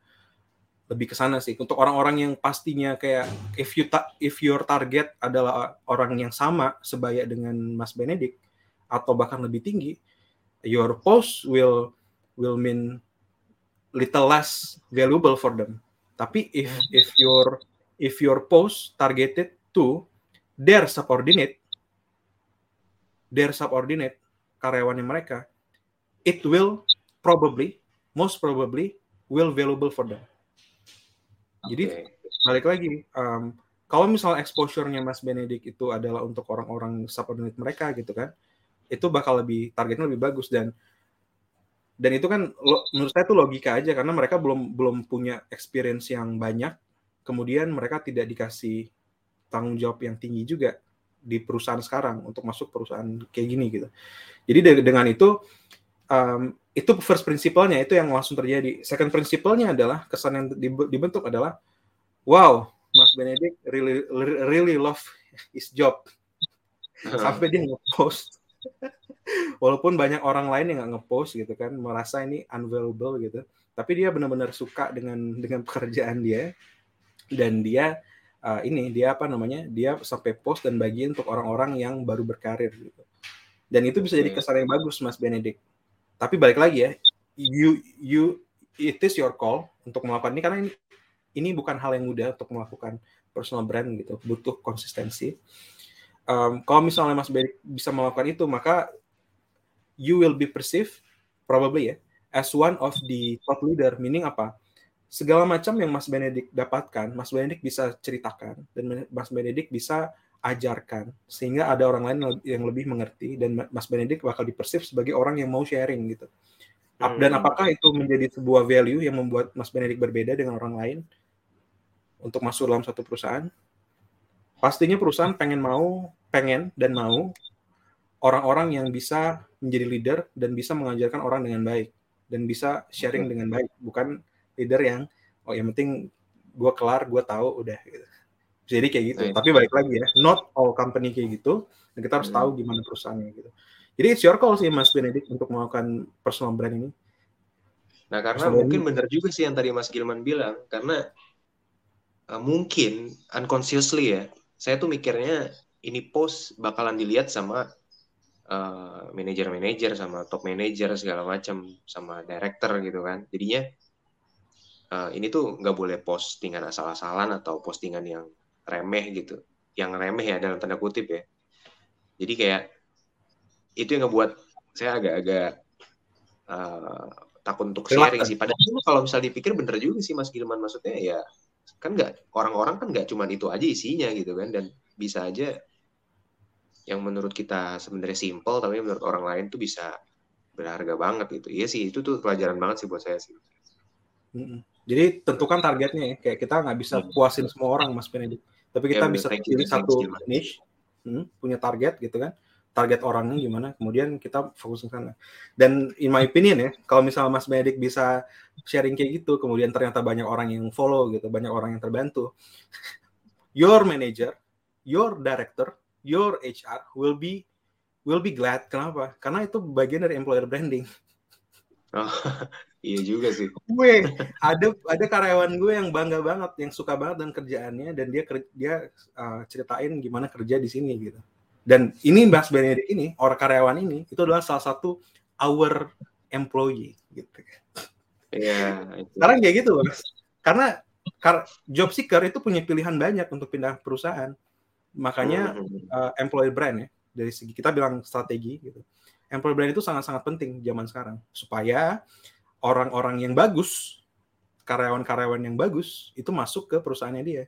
lebih ke sana sih. Untuk orang-orang yang pastinya kayak if you ta if your target adalah orang yang sama sebaya dengan Mas Benedik atau bahkan lebih tinggi your post will will mean little less valuable for them. Tapi if hmm. if your if your post targeted to their subordinate their subordinate karyawannya mereka it will probably most probably will valuable for them jadi balik lagi, um, kalau misalnya exposure-nya Mas Benedik itu adalah untuk orang-orang subordinate mereka gitu kan, itu bakal lebih targetnya lebih bagus. Dan dan itu kan lo, menurut saya itu logika aja karena mereka belum belum punya experience yang banyak, kemudian mereka tidak dikasih tanggung jawab yang tinggi juga di perusahaan sekarang untuk masuk perusahaan kayak gini gitu. Jadi dengan itu um, itu first principle-nya itu yang langsung terjadi. Second principle-nya adalah kesan yang dibentuk adalah wow, Mas Benedict really really love his job. Sampai dia nge-post. Walaupun banyak orang lain yang nggak ngepost gitu kan merasa ini unvaluable gitu. Tapi dia benar-benar suka dengan dengan pekerjaan dia. Dan dia uh, ini dia apa namanya dia sampai post dan bagi untuk orang-orang yang baru berkarir gitu. Dan itu bisa jadi kesan yang bagus mas Benedict tapi balik lagi ya you you it is your call untuk melakukan ini karena ini ini bukan hal yang mudah untuk melakukan personal brand gitu butuh konsistensi. Um, kalau misalnya Mas Benedict bisa melakukan itu maka you will be perceived probably ya as one of the top leader. Meaning apa? Segala macam yang Mas Benedict dapatkan Mas Benedict bisa ceritakan dan Mas Benedict bisa ajarkan sehingga ada orang lain yang lebih mengerti dan Mas Benedict bakal dipersif sebagai orang yang mau sharing gitu. Hmm. Dan apakah itu menjadi sebuah value yang membuat Mas Benedict berbeda dengan orang lain untuk masuk dalam satu perusahaan? Pastinya perusahaan pengen mau, pengen dan mau orang-orang yang bisa menjadi leader dan bisa mengajarkan orang dengan baik dan bisa sharing dengan baik, bukan leader yang oh yang penting gue kelar, gue tahu udah gitu. Jadi kayak gitu. Nah, Tapi balik lagi ya, not all company kayak gitu. Dan kita harus hmm. tahu gimana perusahaannya gitu. Jadi it's your call sih Mas Benedict untuk melakukan personal brand ini. Nah karena personal mungkin benar juga sih yang tadi Mas Gilman bilang, karena uh, mungkin unconsciously ya, saya tuh mikirnya ini post bakalan dilihat sama uh, manajer-manajer sama top manager segala macam sama director gitu kan jadinya uh, ini tuh nggak boleh postingan asal-asalan atau postingan yang remeh gitu yang remeh ya dalam tanda kutip ya jadi kayak itu yang ngebuat saya agak-agak uh, takut untuk sharing sih padahal kalau misalnya dipikir bener juga sih Mas Gilman maksudnya ya kan nggak orang-orang kan nggak cuma itu aja isinya gitu kan dan bisa aja yang menurut kita sebenarnya simple tapi menurut orang lain tuh bisa berharga banget gitu. Iya sih itu tuh pelajaran banget sih buat saya sih. Jadi tentukan targetnya ya. Kayak kita nggak bisa puasin semua orang Mas Benedict. Tapi kita ya, bisa pilih satu niche, hmm, punya target gitu kan. Target orangnya gimana, kemudian kita fokus ke sana. Dan in my opinion ya, kalau misalnya Mas Benedict bisa sharing kayak gitu, kemudian ternyata banyak orang yang follow gitu, banyak orang yang terbantu. Your manager, your director, your HR will be will be glad. Kenapa? Karena itu bagian dari employer branding. Oh, iya juga sih. Gue ada ada karyawan gue yang bangga banget, yang suka banget dengan kerjaannya dan dia dia uh, ceritain gimana kerja di sini gitu. Dan ini Mas Benedict ini, orang karyawan ini itu adalah salah satu our employee gitu. Iya. Sekarang kayak gitu, Mas. Karena job seeker itu punya pilihan banyak untuk pindah perusahaan Makanya uh, employer brand ya dari segi kita bilang strategi gitu. Employer brand itu sangat-sangat penting zaman sekarang supaya orang-orang yang bagus, karyawan-karyawan yang bagus itu masuk ke perusahaannya dia.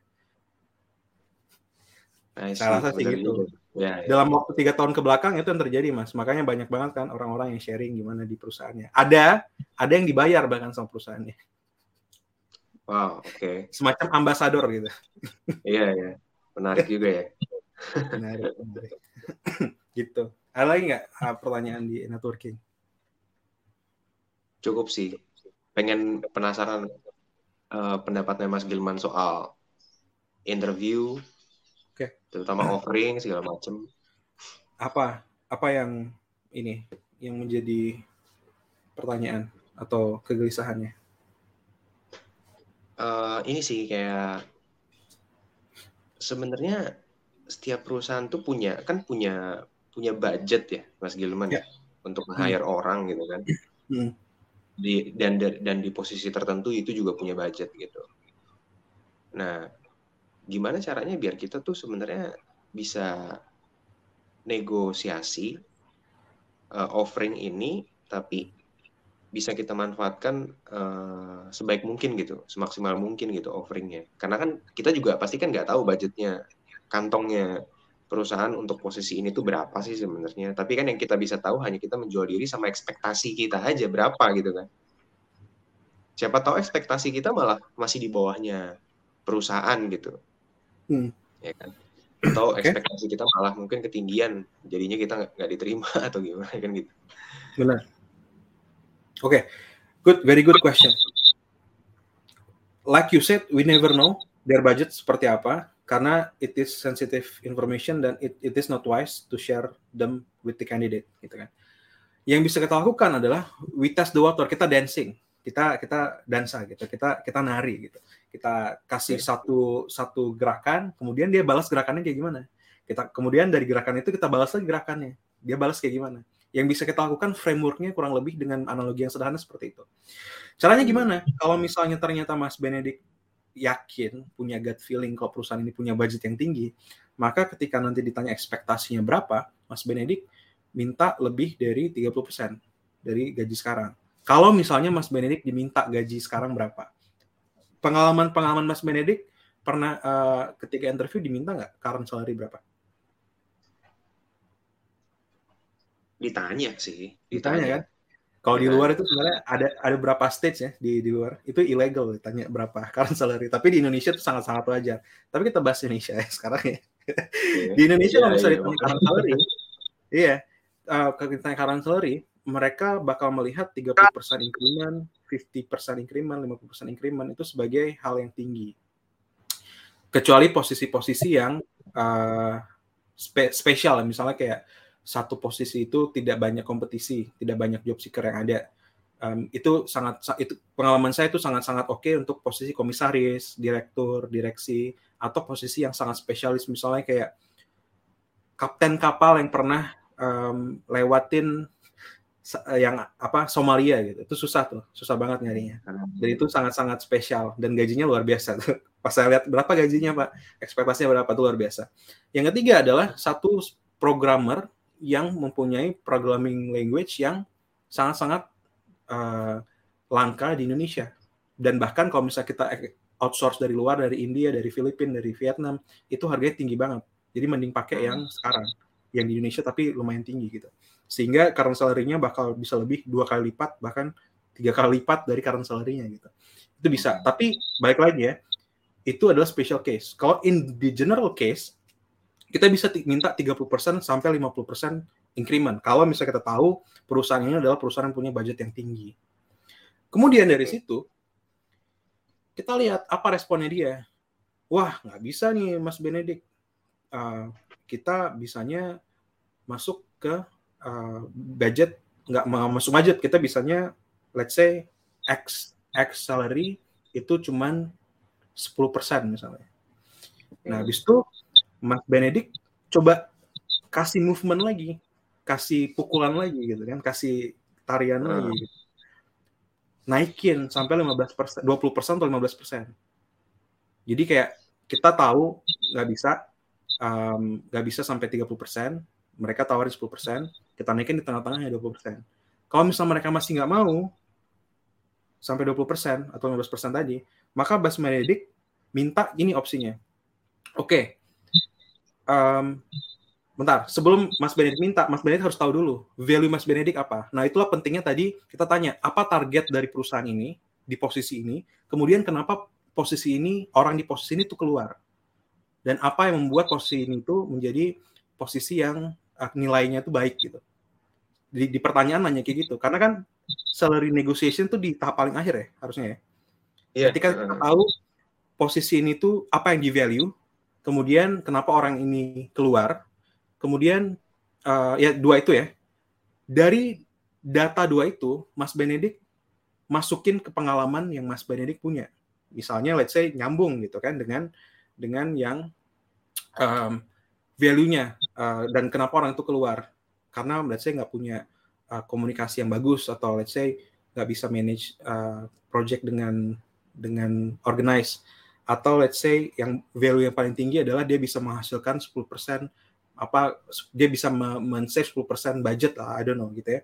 Nah, Saya rasa sih gitu. Ya, ya. Dalam waktu tiga tahun ke belakang itu yang terjadi mas. Makanya banyak banget kan orang-orang yang sharing gimana di perusahaannya. Ada, ada yang dibayar bahkan sama perusahaannya. Wow, oke. Okay. Semacam ambasador gitu. Iya, iya. Menarik juga ya. menarik, menarik. gitu. Ada lagi nggak uh, pertanyaan di networking? Cukup sih. Pengen penasaran uh, pendapatnya Mas Gilman soal interview, okay. terutama offering segala macam. Apa apa yang ini yang menjadi pertanyaan atau kegelisahannya? Uh, ini sih kayak sebenarnya setiap perusahaan tuh punya kan punya punya budget ya Mas Gilman ya, untuk hmm. hire hmm. orang gitu kan. Hmm. Di dan dan di posisi tertentu itu juga punya budget gitu. Nah, gimana caranya biar kita tuh sebenarnya bisa negosiasi uh, offering ini tapi bisa kita manfaatkan uh, sebaik mungkin gitu, semaksimal mungkin gitu offeringnya. Karena kan kita juga pasti kan nggak tahu budgetnya kantongnya perusahaan untuk posisi ini tuh berapa sih sebenarnya. Tapi kan yang kita bisa tahu hanya kita menjual diri sama ekspektasi kita aja berapa gitu kan. Siapa tahu ekspektasi kita malah masih di bawahnya perusahaan gitu. Hmm. Ya kan. Atau okay. ekspektasi kita malah mungkin ketinggian, jadinya kita nggak diterima atau gimana kan gitu. Benar. Oke, okay. good, very good question. Like you said, we never know their budget seperti apa karena it is sensitive information dan it, it is not wise to share them with the candidate, gitu kan. yang bisa kita lakukan adalah we test the water, kita dancing, kita kita dansa gitu, kita kita nari gitu. Kita kasih okay. satu satu gerakan, kemudian dia balas gerakannya kayak gimana. Kita kemudian dari gerakan itu kita balas lagi gerakannya. Dia balas kayak gimana. Yang bisa kita lakukan frameworknya kurang lebih dengan analogi yang sederhana seperti itu. Caranya gimana? Kalau misalnya ternyata Mas Benedik yakin punya gut feeling kalau perusahaan ini punya budget yang tinggi, maka ketika nanti ditanya ekspektasinya berapa, Mas Benedik minta lebih dari 30% dari gaji sekarang. Kalau misalnya Mas Benedik diminta gaji sekarang berapa? Pengalaman-pengalaman Mas Benedik pernah uh, ketika interview diminta nggak current salary berapa? Ditanya sih. Ditanya, ditanya kan? Kalau di luar itu sebenarnya ada ada berapa stage ya di di luar itu ilegal ditanya berapa current salary. Tapi di Indonesia itu sangat-sangat wajar. Tapi kita bahas Indonesia ya sekarang ya. Yeah. di Indonesia yeah, kalau misalnya yeah, ditanya current salary, iya uh, kalau ditanya current salary, mereka bakal melihat 30% increment, 50% increment, 50% increment itu sebagai hal yang tinggi. Kecuali posisi-posisi yang uh, spe spesial, misalnya kayak satu posisi itu tidak banyak kompetisi, tidak banyak job seeker yang ada. Um, itu sangat itu pengalaman saya itu sangat-sangat oke okay untuk posisi komisaris, direktur, direksi atau posisi yang sangat spesialis misalnya kayak kapten kapal yang pernah um, lewatin yang apa Somalia gitu. Itu susah tuh, susah banget nyarinya. Dan itu sangat-sangat spesial dan gajinya luar biasa. Pas saya lihat berapa gajinya, Pak, ekspektasinya berapa tuh luar biasa. Yang ketiga adalah satu programmer yang mempunyai programming language yang sangat-sangat uh, langka di Indonesia. Dan bahkan kalau misalnya kita outsource dari luar, dari India, dari Filipina, dari Vietnam, itu harganya tinggi banget. Jadi mending pakai yang sekarang, yang di Indonesia tapi lumayan tinggi gitu. Sehingga current salary-nya bakal bisa lebih dua kali lipat, bahkan tiga kali lipat dari current salary-nya gitu. Itu bisa. Tapi balik lagi ya, itu adalah special case. Kalau in the general case, kita bisa minta 30% sampai 50% increment kalau misalnya kita tahu perusahaan ini adalah perusahaan yang punya budget yang tinggi. Kemudian dari situ kita lihat apa responnya dia. Wah, nggak bisa nih Mas Benedik. Uh, kita bisanya masuk ke uh, budget nggak masuk budget kita bisanya let's say X X salary itu cuman 10% misalnya. Nah, habis itu Mas Benedik coba kasih movement lagi, kasih pukulan lagi gitu kan, kasih tarian hmm. lagi. Gitu. Naikin sampai 15 persen, 20 persen atau 15 persen. Jadi kayak kita tahu nggak bisa nggak um, bisa sampai 30 persen, mereka tawarin 10 persen, kita naikin di tengah-tengahnya 20 persen. Kalau misalnya mereka masih nggak mau sampai 20 persen atau 15 persen tadi, maka Bas Benedik minta ini opsinya. Oke, okay, um, bentar, sebelum Mas Benedik minta, Mas Benedik harus tahu dulu value Mas Benedik apa. Nah, itulah pentingnya tadi kita tanya, apa target dari perusahaan ini di posisi ini, kemudian kenapa posisi ini, orang di posisi ini tuh keluar. Dan apa yang membuat posisi ini tuh menjadi posisi yang uh, nilainya tuh baik gitu. Di, di pertanyaan nanya kayak gitu. Karena kan salary negotiation tuh di tahap paling akhir ya harusnya ya. Yeah. Ketika kita tahu posisi ini tuh apa yang di value, kemudian kenapa orang ini keluar, kemudian uh, ya dua itu ya. Dari data dua itu, Mas Benedik masukin ke pengalaman yang Mas Benedik punya. Misalnya, let's say nyambung gitu kan dengan dengan yang um, value-nya uh, dan kenapa orang itu keluar karena let's say nggak punya uh, komunikasi yang bagus atau let's say nggak bisa manage uh, project dengan dengan organize atau let's say yang value yang paling tinggi adalah dia bisa menghasilkan 10% apa dia bisa men-save 10% budget lah I don't know gitu ya.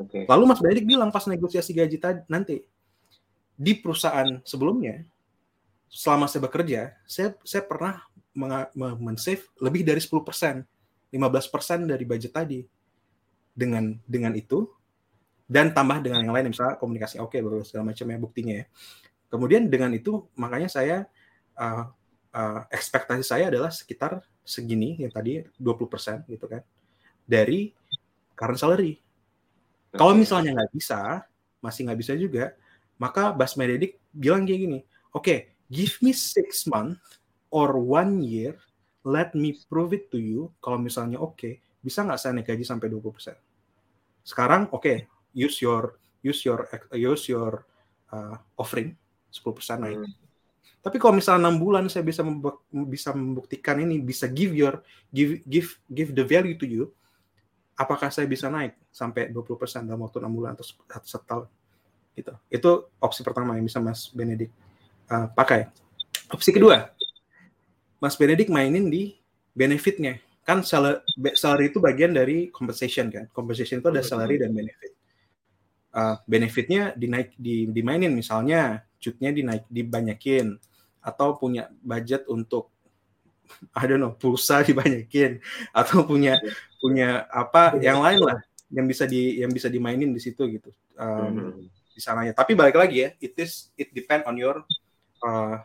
Okay. Lalu Mas Bedik bilang pas negosiasi gaji tadi nanti di perusahaan sebelumnya selama saya bekerja saya saya pernah men-save lebih dari 10%, 15% dari budget tadi. Dengan dengan itu dan tambah dengan yang lain misalnya komunikasi oke okay, segala macam ya buktinya ya Kemudian dengan itu makanya saya uh, uh, ekspektasi saya adalah sekitar segini yang tadi 20% gitu kan dari current salary. Kalau misalnya nggak bisa, masih nggak bisa juga, maka Bas Mededik bilang kayak gini, oke, okay, give me six month or one year, let me prove it to you. Kalau misalnya oke, okay, bisa nggak saya naik gaji sampai 20%? Sekarang oke, okay, use your use your use your uh, offering 10% naik. Hmm. Tapi kalau misalnya enam bulan saya bisa bisa membuktikan ini bisa give your give give give the value to you, apakah saya bisa naik sampai 20% dalam waktu enam bulan atau satu tahun? Gitu. Itu opsi pertama yang bisa Mas Benedik uh, pakai. Opsi kedua, Mas Benedik mainin di benefitnya. Kan salary itu bagian dari compensation kan. Compensation itu ada salary dan benefit. Uh, benefitnya dinaik di dimainin misalnya cutnya dinaik dibanyakin atau punya budget untuk I don't know pulsa dibanyakin atau punya punya apa yang lain lah yang bisa di yang bisa dimainin di situ gitu um, di sananya. Tapi balik lagi ya it is it depend on your uh,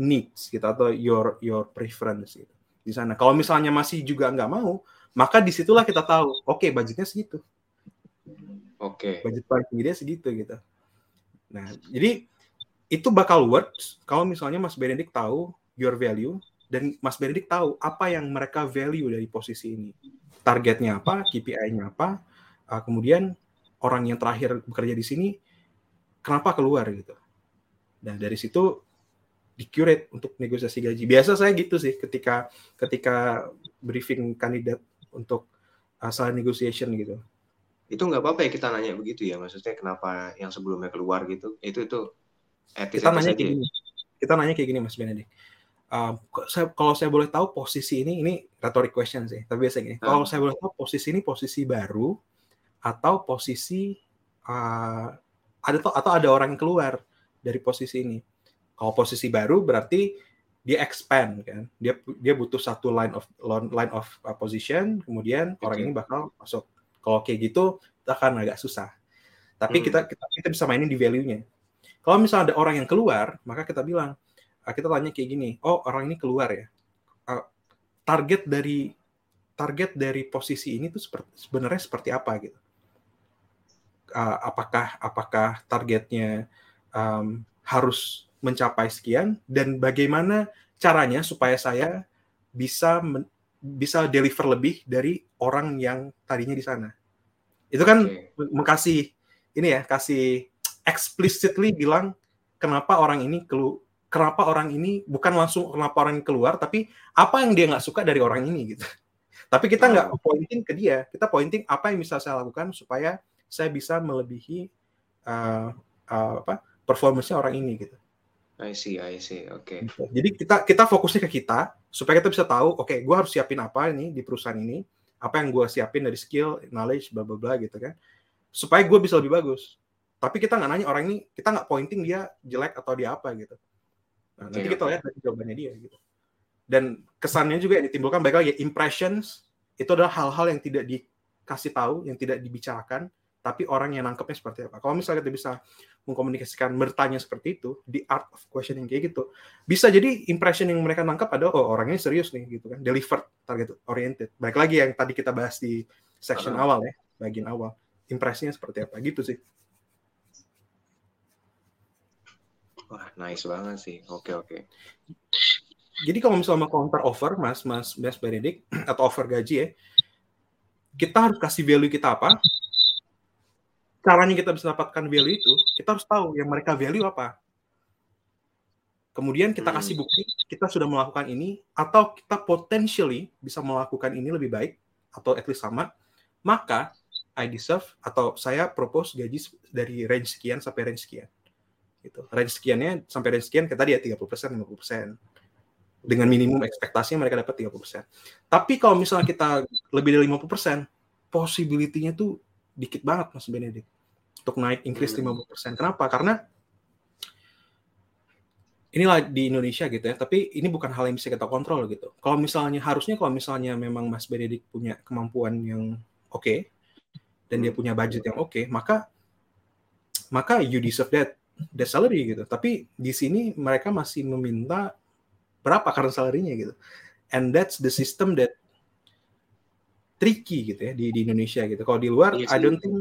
needs gitu atau your your preference gitu di sana. Kalau misalnya masih juga nggak mau maka di situlah kita tahu oke okay, budgetnya segitu. Oke. Okay. budget paling tinggi dia segitu gitu. Nah jadi itu bakal works kalau misalnya Mas Benedict tahu your value dan Mas Benedict tahu apa yang mereka value dari posisi ini. Targetnya apa, KPI-nya apa, uh, kemudian orang yang terakhir bekerja di sini kenapa keluar gitu. Dan dari situ di curate untuk negosiasi gaji. Biasa saya gitu sih ketika ketika briefing kandidat untuk asal uh, negotiation gitu. Itu nggak apa-apa ya kita nanya begitu ya, maksudnya kenapa yang sebelumnya keluar gitu. Itu itu Etis kita nanya kayak gini. Kita nanya kayak gini Mas Benedik. Uh, saya, kalau saya boleh tahu posisi ini ini rhetoric question sih, tapi biasa gini. Hmm. Kalau saya boleh tahu posisi ini posisi baru atau posisi uh, ada atau ada orang yang keluar dari posisi ini. Kalau posisi baru berarti dia expand kan. Dia dia butuh satu line of line of uh, position, kemudian okay. orang ini bakal masuk. Kalau kayak gitu akan agak susah. Tapi hmm. kita, kita kita bisa mainin di value-nya. Kalau misalnya ada orang yang keluar, maka kita bilang, ah, kita tanya kayak gini, oh orang ini keluar ya. Ah, target dari target dari posisi ini tuh sebenarnya seperti apa gitu? Ah, apakah apakah targetnya um, harus mencapai sekian dan bagaimana caranya supaya saya bisa men, bisa deliver lebih dari orang yang tadinya di sana. Itu kan okay. mengkasih ini ya, kasih explicitly bilang kenapa orang ini kelu kenapa orang ini bukan langsung kenapa orang ini keluar tapi apa yang dia nggak suka dari orang ini gitu tapi kita nggak oh. pointing ke dia kita pointing apa yang bisa saya lakukan supaya saya bisa melebihi uh, uh, apa performance orang ini gitu I see I see oke okay. Gitu. jadi kita kita fokusnya ke kita supaya kita bisa tahu oke okay, gue harus siapin apa ini di perusahaan ini apa yang gue siapin dari skill knowledge bla bla bla gitu kan supaya gue bisa lebih bagus tapi kita nggak nanya orang ini kita nggak pointing dia jelek atau dia apa gitu. Nah, nanti kita lihat dari jawabannya dia gitu. Dan kesannya juga yang ditimbulkan baik lagi impressions itu adalah hal-hal yang tidak dikasih tahu yang tidak dibicarakan tapi orang yang nangkepnya seperti apa. Kalau misalnya kita bisa mengkomunikasikan bertanya seperti itu di art of questioning kayak gitu bisa jadi impression yang mereka nangkap adalah oh orangnya serius nih gitu kan. Delivered target oriented. Baik lagi yang tadi kita bahas di section uh -huh. awal ya bagian awal. Impresinya seperti apa gitu sih Wah, nice banget sih. Oke, oke. Jadi kalau misalnya counter offer, Mas, Mas, Mas Benedict, atau offer gaji ya, kita harus kasih value kita apa, caranya kita bisa dapatkan value itu, kita harus tahu yang mereka value apa. Kemudian kita hmm. kasih bukti, kita sudah melakukan ini, atau kita potentially bisa melakukan ini lebih baik, atau at least sama, maka I deserve, atau saya propose gaji dari range sekian sampai range sekian gitu. Range sekiannya sampai range sekian kita dia 30%, 50%. Dengan minimum ekspektasinya mereka dapat 30%. Tapi kalau misalnya kita lebih dari 50%, possibility-nya tuh dikit banget Mas Benedict untuk naik increase 50%. Kenapa? Karena inilah di Indonesia gitu ya, tapi ini bukan hal yang bisa kita kontrol gitu. Kalau misalnya harusnya kalau misalnya memang Mas Benedict punya kemampuan yang oke okay, dan dia punya budget yang oke, okay, maka maka you deserve that the salary gitu. Tapi di sini mereka masih meminta berapa karena salarinya gitu. And that's the system that tricky gitu ya di, di Indonesia gitu. Kalau di luar, yes, iya I don't think,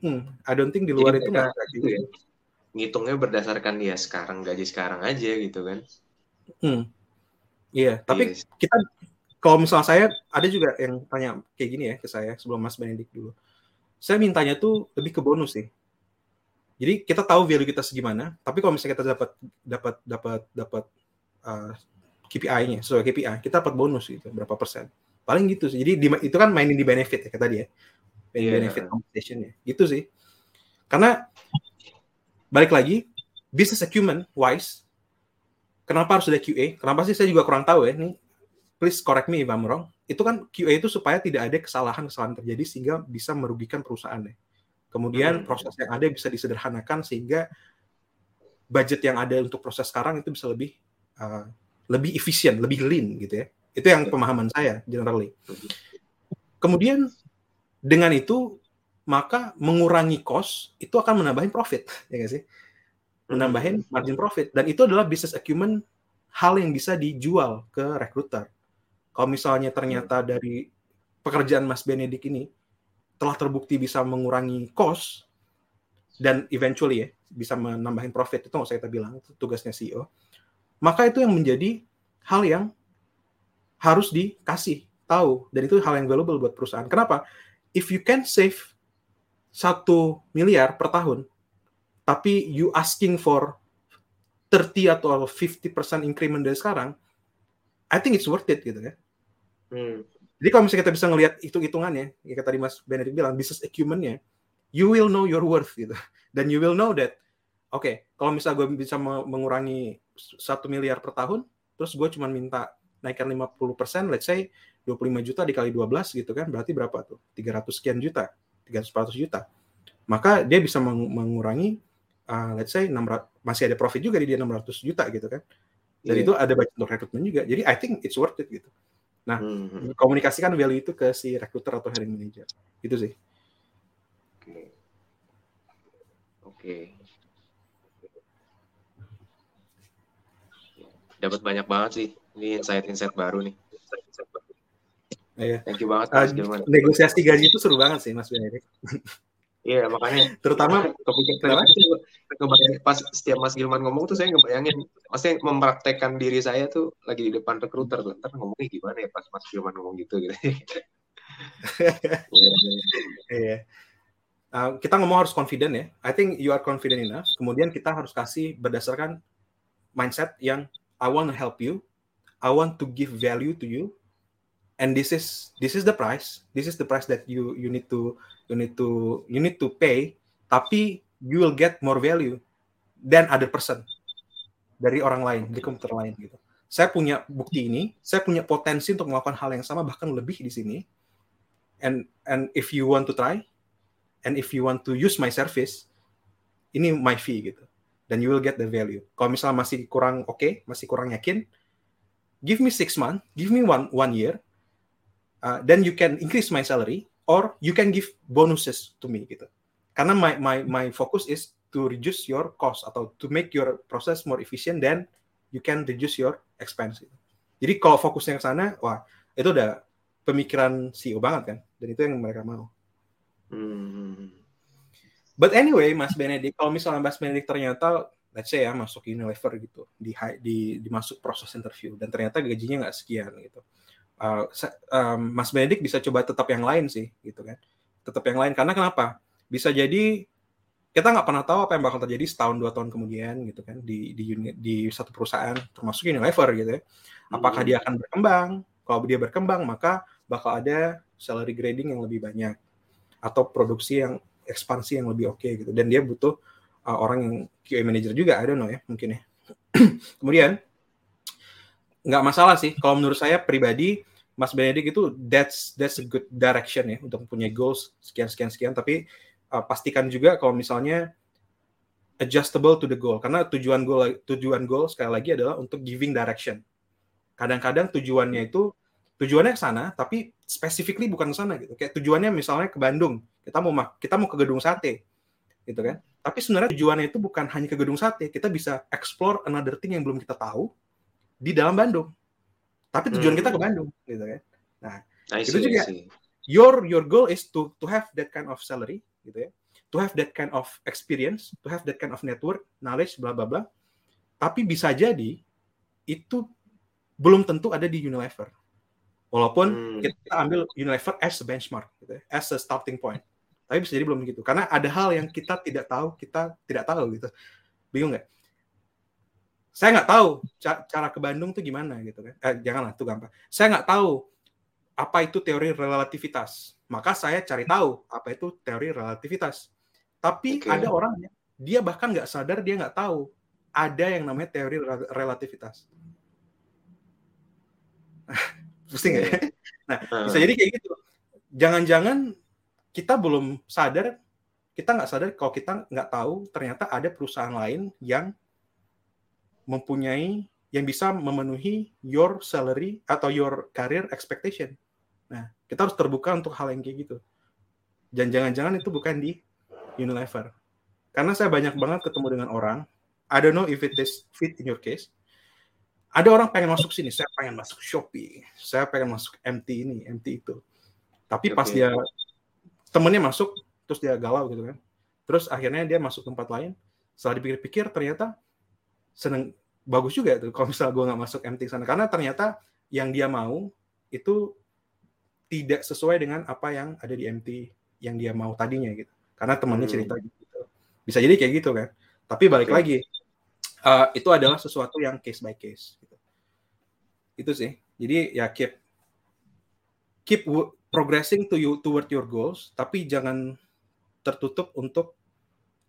mm, I don't think di luar Jadi itu nggak gitu ya. Ngitungnya berdasarkan dia sekarang gaji sekarang aja gitu kan. Hmm. Iya, yeah, tapi yes. kita kalau misalnya saya ada juga yang tanya kayak gini ya ke saya sebelum Mas Benedik dulu. saya mintanya tuh lebih ke bonus sih. Jadi kita tahu value kita segimana, tapi kalau misalnya kita dapat dapat dapat dapat uh, KPI-nya sesuai KPI, kita dapat bonus gitu berapa persen. Paling gitu sih. Jadi di, itu kan mainin di benefit ya kata dia. Yeah. Benefit compensation ya. Gitu sih. Karena balik lagi business acumen wise kenapa harus ada QA? Kenapa sih saya juga kurang tahu ya. Nih please correct me if I'm wrong. Itu kan QA itu supaya tidak ada kesalahan-kesalahan terjadi sehingga bisa merugikan perusahaan ya. Kemudian hmm. proses yang ada bisa disederhanakan sehingga budget yang ada untuk proses sekarang itu bisa lebih uh, lebih efisien, lebih lean gitu ya. Itu yang pemahaman saya generally. Kemudian dengan itu maka mengurangi cost itu akan menambahin profit ya gak sih? Menambahin margin profit dan itu adalah business acumen hal yang bisa dijual ke recruiter. Kalau misalnya ternyata dari pekerjaan Mas Benedik ini telah terbukti bisa mengurangi cost dan eventually ya bisa menambahin profit. Itu nggak usah kita bilang itu tugasnya CEO maka itu yang menjadi hal yang harus dikasih tahu. Dan itu hal yang valuable buat perusahaan. Kenapa? If you can save satu miliar per tahun tapi you asking for 30 atau 50% increment dari sekarang I think it's worth it gitu ya. Hmm. Jadi kalau misalnya kita bisa ngelihat hitung-hitungannya, ya tadi Mas Benedict bilang, business acumen-nya, you will know your worth gitu. Dan you will know that, oke, okay, kalau misalnya gue bisa mengurangi satu miliar per tahun, terus gue cuma minta naikkan 50%, let's say 25 juta dikali 12 gitu kan, berarti berapa tuh? 300 sekian juta, 300 juta. Maka dia bisa mengurangi, uh, let's say 600, masih ada profit juga di dia 600 juta gitu kan. Dan yeah. itu ada budget untuk rekrutmen juga. Jadi I think it's worth it gitu. Nah, hmm. komunikasikan value itu ke si recruiter atau hiring manager. Itu sih. Oke. Okay. Oke. Okay. Dapat banyak banget sih. Ini insight-insight baru nih. Iya. Thank you banget Mas uh, Negosiasi gaji itu seru banget sih Mas Benedik. Iya makanya terutama kepikiran pas setiap Mas Gilman ngomong tuh saya ngebayangin maksudnya mempraktekkan diri saya tuh lagi di depan rekruter tuh ntar ngomongnya gimana ya pas Mas Gilman ngomong gitu gitu. Iya. Uh, kita ngomong harus confident ya. I think you are confident enough. Kemudian kita harus kasih berdasarkan mindset yang I want to help you, I want to give value to you, and this is this is the price. This is the price that you you need to you need to you need to pay tapi you will get more value than other person. Dari orang lain di komputer lain gitu. Saya punya bukti ini saya punya potensi untuk melakukan hal yang sama bahkan lebih di sini. And and if you want to try and if you want to use my service ini my fee gitu. Dan you will get the value. Kalau misalnya masih kurang oke okay, masih kurang yakin give me six month give me one one year uh, then you can increase my salary or you can give bonuses to me gitu. Karena my my my focus is to reduce your cost atau to make your process more efficient then you can reduce your expense. Gitu. Jadi kalau fokusnya ke sana, wah itu udah pemikiran CEO banget kan, dan itu yang mereka mau. Hmm. But anyway, Mas Benedict, kalau misalnya Mas Benedict ternyata, let's say ya masuk Unilever gitu, di di dimasuk proses interview dan ternyata gajinya nggak sekian gitu uh, um, Mas Benedik bisa coba tetap yang lain sih gitu kan. Tetap yang lain karena kenapa? Bisa jadi kita nggak pernah tahu apa yang bakal terjadi setahun dua tahun kemudian gitu kan di di unit di satu perusahaan termasuk Unilever gitu ya. Apakah hmm. dia akan berkembang? Kalau dia berkembang maka bakal ada salary grading yang lebih banyak atau produksi yang ekspansi yang lebih oke okay, gitu. Dan dia butuh uh, orang yang QA manager juga ada no ya mungkin ya. Kemudian nggak masalah sih. Kalau menurut saya pribadi Mas Benedik itu that's that's a good direction ya untuk punya goals sekian sekian sekian tapi uh, pastikan juga kalau misalnya adjustable to the goal karena tujuan goal tujuan goal sekali lagi adalah untuk giving direction. Kadang-kadang tujuannya itu tujuannya ke sana tapi specifically bukan ke sana gitu. Kayak tujuannya misalnya ke Bandung, kita mau kita mau ke gedung sate. Gitu kan. Tapi sebenarnya tujuannya itu bukan hanya ke gedung sate, kita bisa explore another thing yang belum kita tahu di dalam Bandung tapi tujuan hmm. kita ke Bandung gitu kan. Nah I itu juga your your goal is to to have that kind of salary gitu ya. To have that kind of experience to have that kind of network knowledge bla bla bla. Tapi bisa jadi itu belum tentu ada di Unilever. Walaupun hmm. kita ambil Unilever as a benchmark gitu ya, as a starting point. Tapi bisa jadi belum begitu karena ada hal yang kita tidak tahu kita tidak tahu gitu. Bingung nggak saya nggak tahu cara ke Bandung tuh gimana gitu kan. Eh, janganlah tuh gampang. Saya nggak tahu apa itu teori relativitas. Maka saya cari tahu apa itu teori relativitas. Tapi okay. ada orang dia bahkan nggak sadar dia nggak tahu ada yang namanya teori relativitas. Pusing ya? Nah bisa jadi kayak gitu. Jangan-jangan kita belum sadar kita nggak sadar kalau kita nggak tahu ternyata ada perusahaan lain yang mempunyai yang bisa memenuhi your salary atau your career expectation. Nah, kita harus terbuka untuk hal yang kayak gitu. Dan jangan-jangan itu bukan di Unilever. Karena saya banyak banget ketemu dengan orang, I don't know if it is fit in your case. Ada orang pengen masuk sini, saya pengen masuk Shopee, saya pengen masuk MT ini, MT itu. Tapi okay. pas dia temennya masuk, terus dia galau gitu kan. Terus akhirnya dia masuk tempat lain, setelah dipikir-pikir ternyata seneng bagus juga tuh kalau misalnya gue nggak masuk MT sana. Karena ternyata yang dia mau itu tidak sesuai dengan apa yang ada di MT yang dia mau tadinya gitu. Karena temannya hmm. cerita gitu. Bisa jadi kayak gitu kan. Tapi balik okay. lagi uh, itu adalah sesuatu yang case by case gitu. itu sih. Jadi ya keep keep progressing to you toward your goals. Tapi jangan tertutup untuk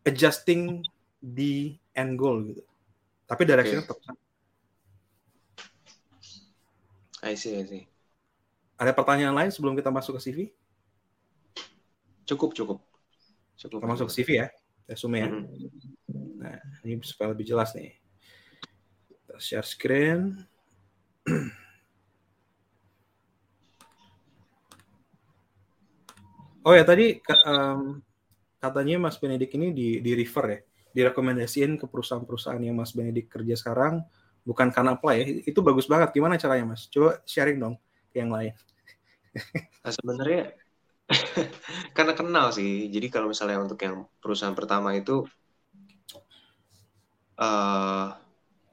adjusting di end goal gitu tapi direction okay. tetap I see, I see. Ada pertanyaan lain sebelum kita masuk ke CV? Cukup, cukup. Cukup. Kita masuk ke CV ya, resume ya. Mm -hmm. Nah, ini supaya lebih jelas nih. Kita share screen. Oh ya tadi um, katanya Mas Benedik ini di, di refer ya direkomendasiin ke perusahaan-perusahaan yang Mas Benedik kerja sekarang bukan karena apply ya. Itu bagus banget. Gimana caranya Mas? Coba sharing dong ke yang lain. Nah, sebenarnya karena kenal sih. Jadi kalau misalnya untuk yang perusahaan pertama itu uh,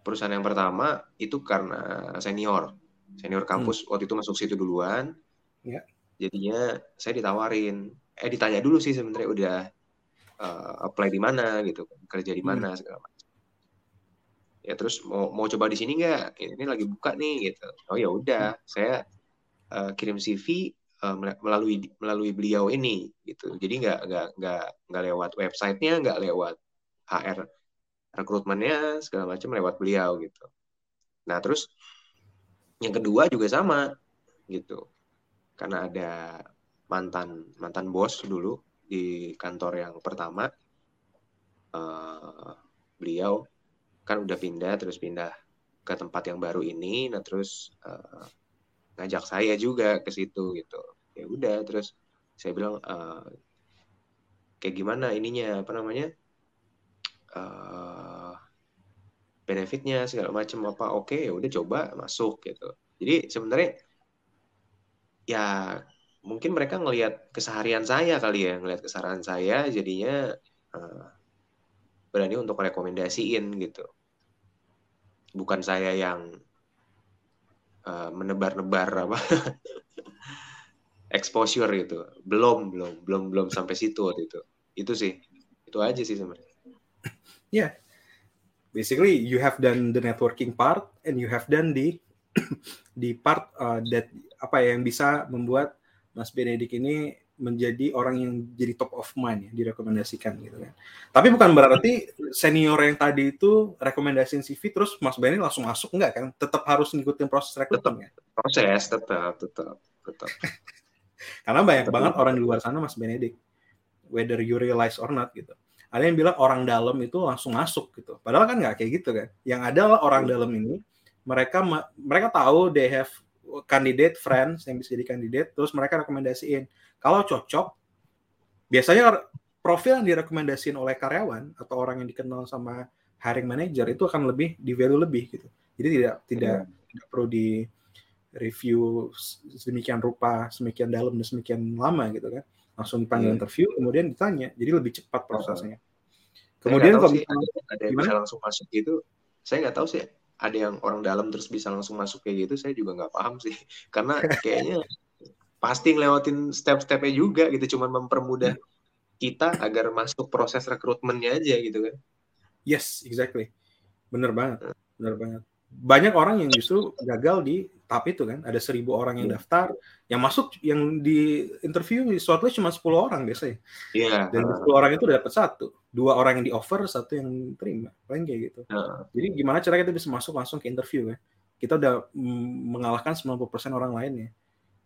perusahaan yang pertama itu karena senior. Senior kampus. Hmm. waktu itu masuk situ duluan. Ya. jadinya saya ditawarin. Eh ditanya dulu sih sebenarnya udah uh, apply di mana gitu kerja di mana hmm. segala macam. Ya terus mau mau coba di sini nggak? Ini lagi buka nih gitu. Oh ya udah hmm. saya uh, kirim CV uh, eh, melalui melalui beliau ini gitu. Jadi nggak nggak nggak nggak lewat websitenya nggak lewat HR rekrutmennya segala macam lewat beliau gitu. Nah terus yang kedua juga sama gitu. Karena ada mantan mantan bos dulu di kantor yang pertama uh, beliau kan udah pindah terus pindah ke tempat yang baru ini nah terus uh, ngajak saya juga ke situ gitu. Ya udah terus saya bilang uh, kayak gimana ininya apa namanya uh, benefitnya segala macam apa oke ya udah coba masuk gitu. Jadi sebenarnya ya mungkin mereka ngelihat keseharian saya kali ya ngelihat keseharian saya jadinya uh, berani untuk rekomendasiin gitu. Bukan saya yang uh, menebar-nebar apa exposure gitu. Belum belum belum belum sampai situ waktu itu. Itu sih. Itu aja sih sebenarnya. Ya. Yeah. basically you have done the networking part and you have done the the part uh, that apa ya yang bisa membuat Mas Benedik ini menjadi orang yang jadi top of mind ya direkomendasikan gitu kan. Tapi bukan berarti senior yang tadi itu rekomendasiin CV terus Mas Benedik langsung masuk enggak kan? Tetap harus ngikutin proses rekrutmen ya. Proses tetap tetap tetap. Karena banyak tetap banget orang di luar sana Mas Benedik whether you realize or not gitu. Ada yang bilang orang dalam itu langsung masuk gitu. Padahal kan nggak kayak gitu kan. Yang ada orang hmm. dalam ini mereka mereka tahu they have kandidat friends yang bisa jadi kandidat terus mereka rekomendasiin. Kalau cocok biasanya profil yang direkomendasiin oleh karyawan atau orang yang dikenal sama hiring manager itu akan lebih di value lebih gitu. Jadi tidak tidak hmm. tidak perlu di review sedemikian rupa semikian dalam dan semikian lama gitu kan. Langsung dipanggil hmm. interview kemudian ditanya. Jadi lebih cepat prosesnya. Kemudian kalau ada yang bisa langsung masuk gitu. Saya nggak tahu sih ada yang orang dalam terus bisa langsung masuk kayak gitu saya juga nggak paham sih karena kayaknya pasti ngelewatin step-stepnya juga gitu cuman mempermudah kita agar masuk proses rekrutmennya aja gitu kan. Yes, exactly. Bener banget. Bener banget. Banyak orang yang justru gagal di tahap itu kan. Ada seribu orang yang iya. daftar, yang masuk, yang di interview di shortlist cuma 10 orang biasanya. Iya. Yeah. Dan 10 orang itu dapat satu. Dua orang yang di offer, satu yang terima. Paling kayak gitu. Uh. Jadi gimana cara kita bisa masuk langsung ke interview kan? Kita udah mengalahkan 90% orang lain ya.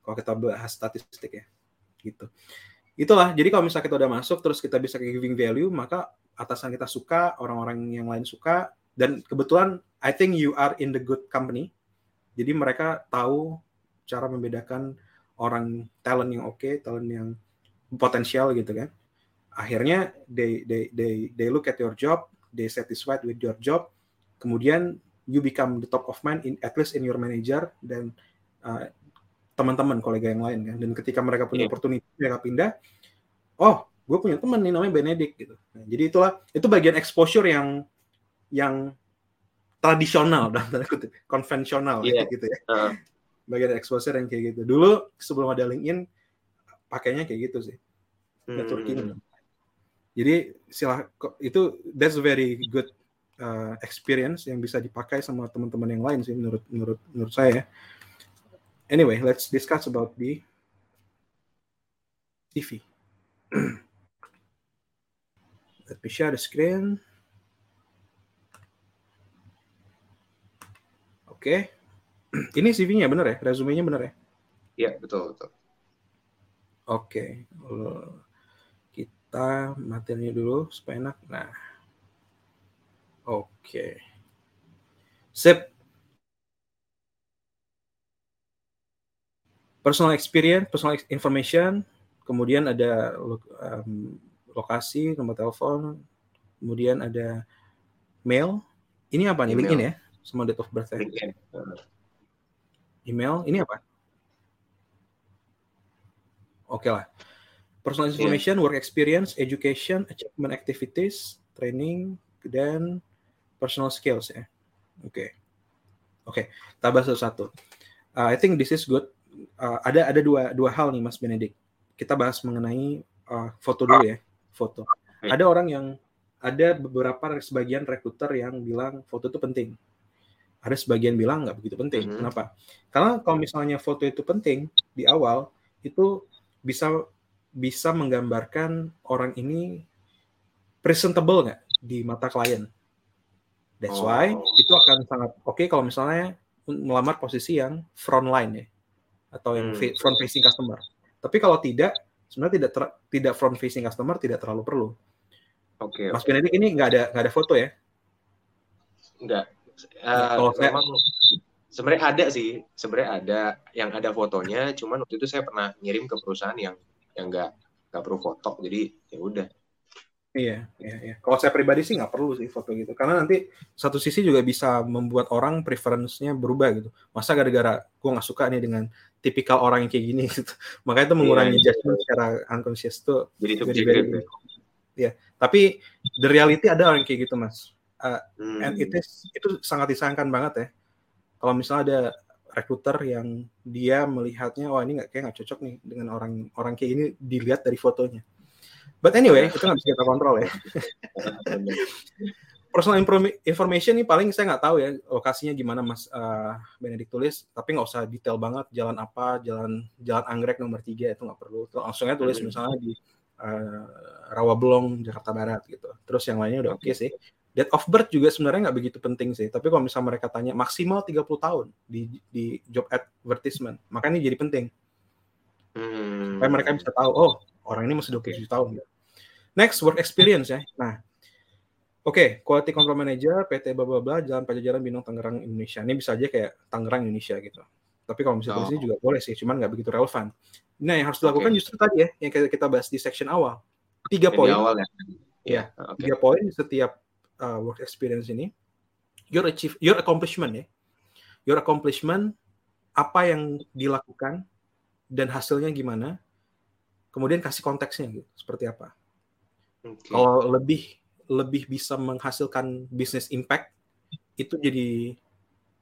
Kalau kita bahas statistik ya. Gitu itulah jadi kalau misalnya kita udah masuk terus kita bisa giving value maka atasan kita suka orang-orang yang lain suka dan kebetulan I think you are in the good company jadi mereka tahu cara membedakan orang talent yang oke okay, talent yang potensial gitu kan akhirnya they they they they look at your job they satisfied with your job kemudian you become the top of mind in at least in your manager dan uh, teman-teman kolega yang lain kan dan ketika mereka punya yeah. opportunity mereka pindah oh gue punya teman nih namanya Benedict gitu nah, jadi itulah itu bagian exposure yang yang tradisional dan konvensional yeah. gitu ya uh. bagian exposure yang kayak gitu dulu sebelum ada LinkedIn pakainya kayak gitu sih networking hmm. Jadi silah itu that's very good uh, experience yang bisa dipakai sama teman-teman yang lain sih menurut menurut menurut saya anyway, let's discuss about the TV. Let me share the screen. Oke. Okay. Ini CV-nya benar ya? Resume-nya benar ya? Iya, betul, betul. Oke. Okay. Kita materinya dulu supaya enak. Nah. Oke. Okay. Sip. personal experience, personal information, kemudian ada um, lokasi, nomor telepon, kemudian ada mail. Ini apa nih? LinkedIn ya? Sama date of birth ya? Email. Ini apa? Oke okay lah. Personal iya. information, yeah. work experience, education, achievement activities, training, dan personal skills ya. Oke. Okay. Oke, okay. satu-satu. Uh, I think this is good uh, ada ada dua dua hal nih Mas Benedik. Kita bahas mengenai uh, foto dulu ya, foto. Ada orang yang ada beberapa sebagian rekruter yang bilang foto itu penting. Ada sebagian bilang nggak begitu penting. Mm-hmm. Kenapa? Karena kalau misalnya foto itu penting di awal itu bisa bisa menggambarkan orang ini presentable nggak di mata klien. That's why oh. itu akan sangat oke okay kalau misalnya melamar posisi yang front line ya atau yang hmm. front facing customer. Tapi kalau tidak, sebenarnya tidak ter, tidak front facing customer tidak terlalu perlu. Oke. Okay, Mas okay. Benedik ini nggak ada nggak ada foto ya? Nggak. Uh, kalau saya, memang sebenarnya ada sih, sebenarnya ada yang ada fotonya. Cuman waktu itu saya pernah ngirim ke perusahaan yang yang nggak nggak perlu foto, jadi ya udah Iya, iya, iya. Kalau saya pribadi sih nggak perlu sih foto gitu, karena nanti satu sisi juga bisa membuat orang preference-nya berubah gitu. Masa gara-gara gue nggak suka nih dengan tipikal orang yang kayak gini gitu. Makanya itu mengurangi yeah, judgment secara unconscious tuh. Jadi subjektif. Ya. Iya, tapi the reality ada orang kayak gitu mas. Uh, hmm. And it is itu sangat disayangkan banget ya. Kalau misalnya ada rekruter yang dia melihatnya, wah ini nggak kayak nggak cocok nih dengan orang orang kayak ini dilihat dari fotonya But anyway, itu nggak bisa kita kontrol ya. Personal information ini paling saya nggak tahu ya lokasinya gimana Mas uh, Benedict tulis, tapi nggak usah detail banget jalan apa, jalan jalan anggrek nomor tiga itu nggak perlu. Langsungnya tulis hmm. misalnya di uh, Rawabelong Jakarta Barat gitu. Terus yang lainnya udah oke okay sih. Date of birth juga sebenarnya nggak begitu penting sih. Tapi kalau misalnya mereka tanya maksimal 30 tahun di di job advertisement, makanya ini jadi penting. Hmm. Supaya mereka bisa tahu, oh orang ini masih 27 tahun. Next, work experience ya. Nah, oke, okay, quality control manager, PT bla bla bla, Jalan Pajajaran Binong Tangerang Indonesia. Ini bisa aja kayak Tangerang Indonesia gitu. Tapi kalau misalnya oh. sini juga boleh sih, cuman nggak begitu relevan. Nah, yang harus dilakukan okay. justru tadi ya, yang kita bahas di section awal. Tiga poin. awal ya. Ya, okay. tiga poin setiap uh, work experience ini. Your achieve, your accomplishment ya. Your accomplishment, apa yang dilakukan dan hasilnya gimana. Kemudian kasih konteksnya gitu, seperti apa. Okay. Kalau lebih lebih bisa menghasilkan business impact itu jadi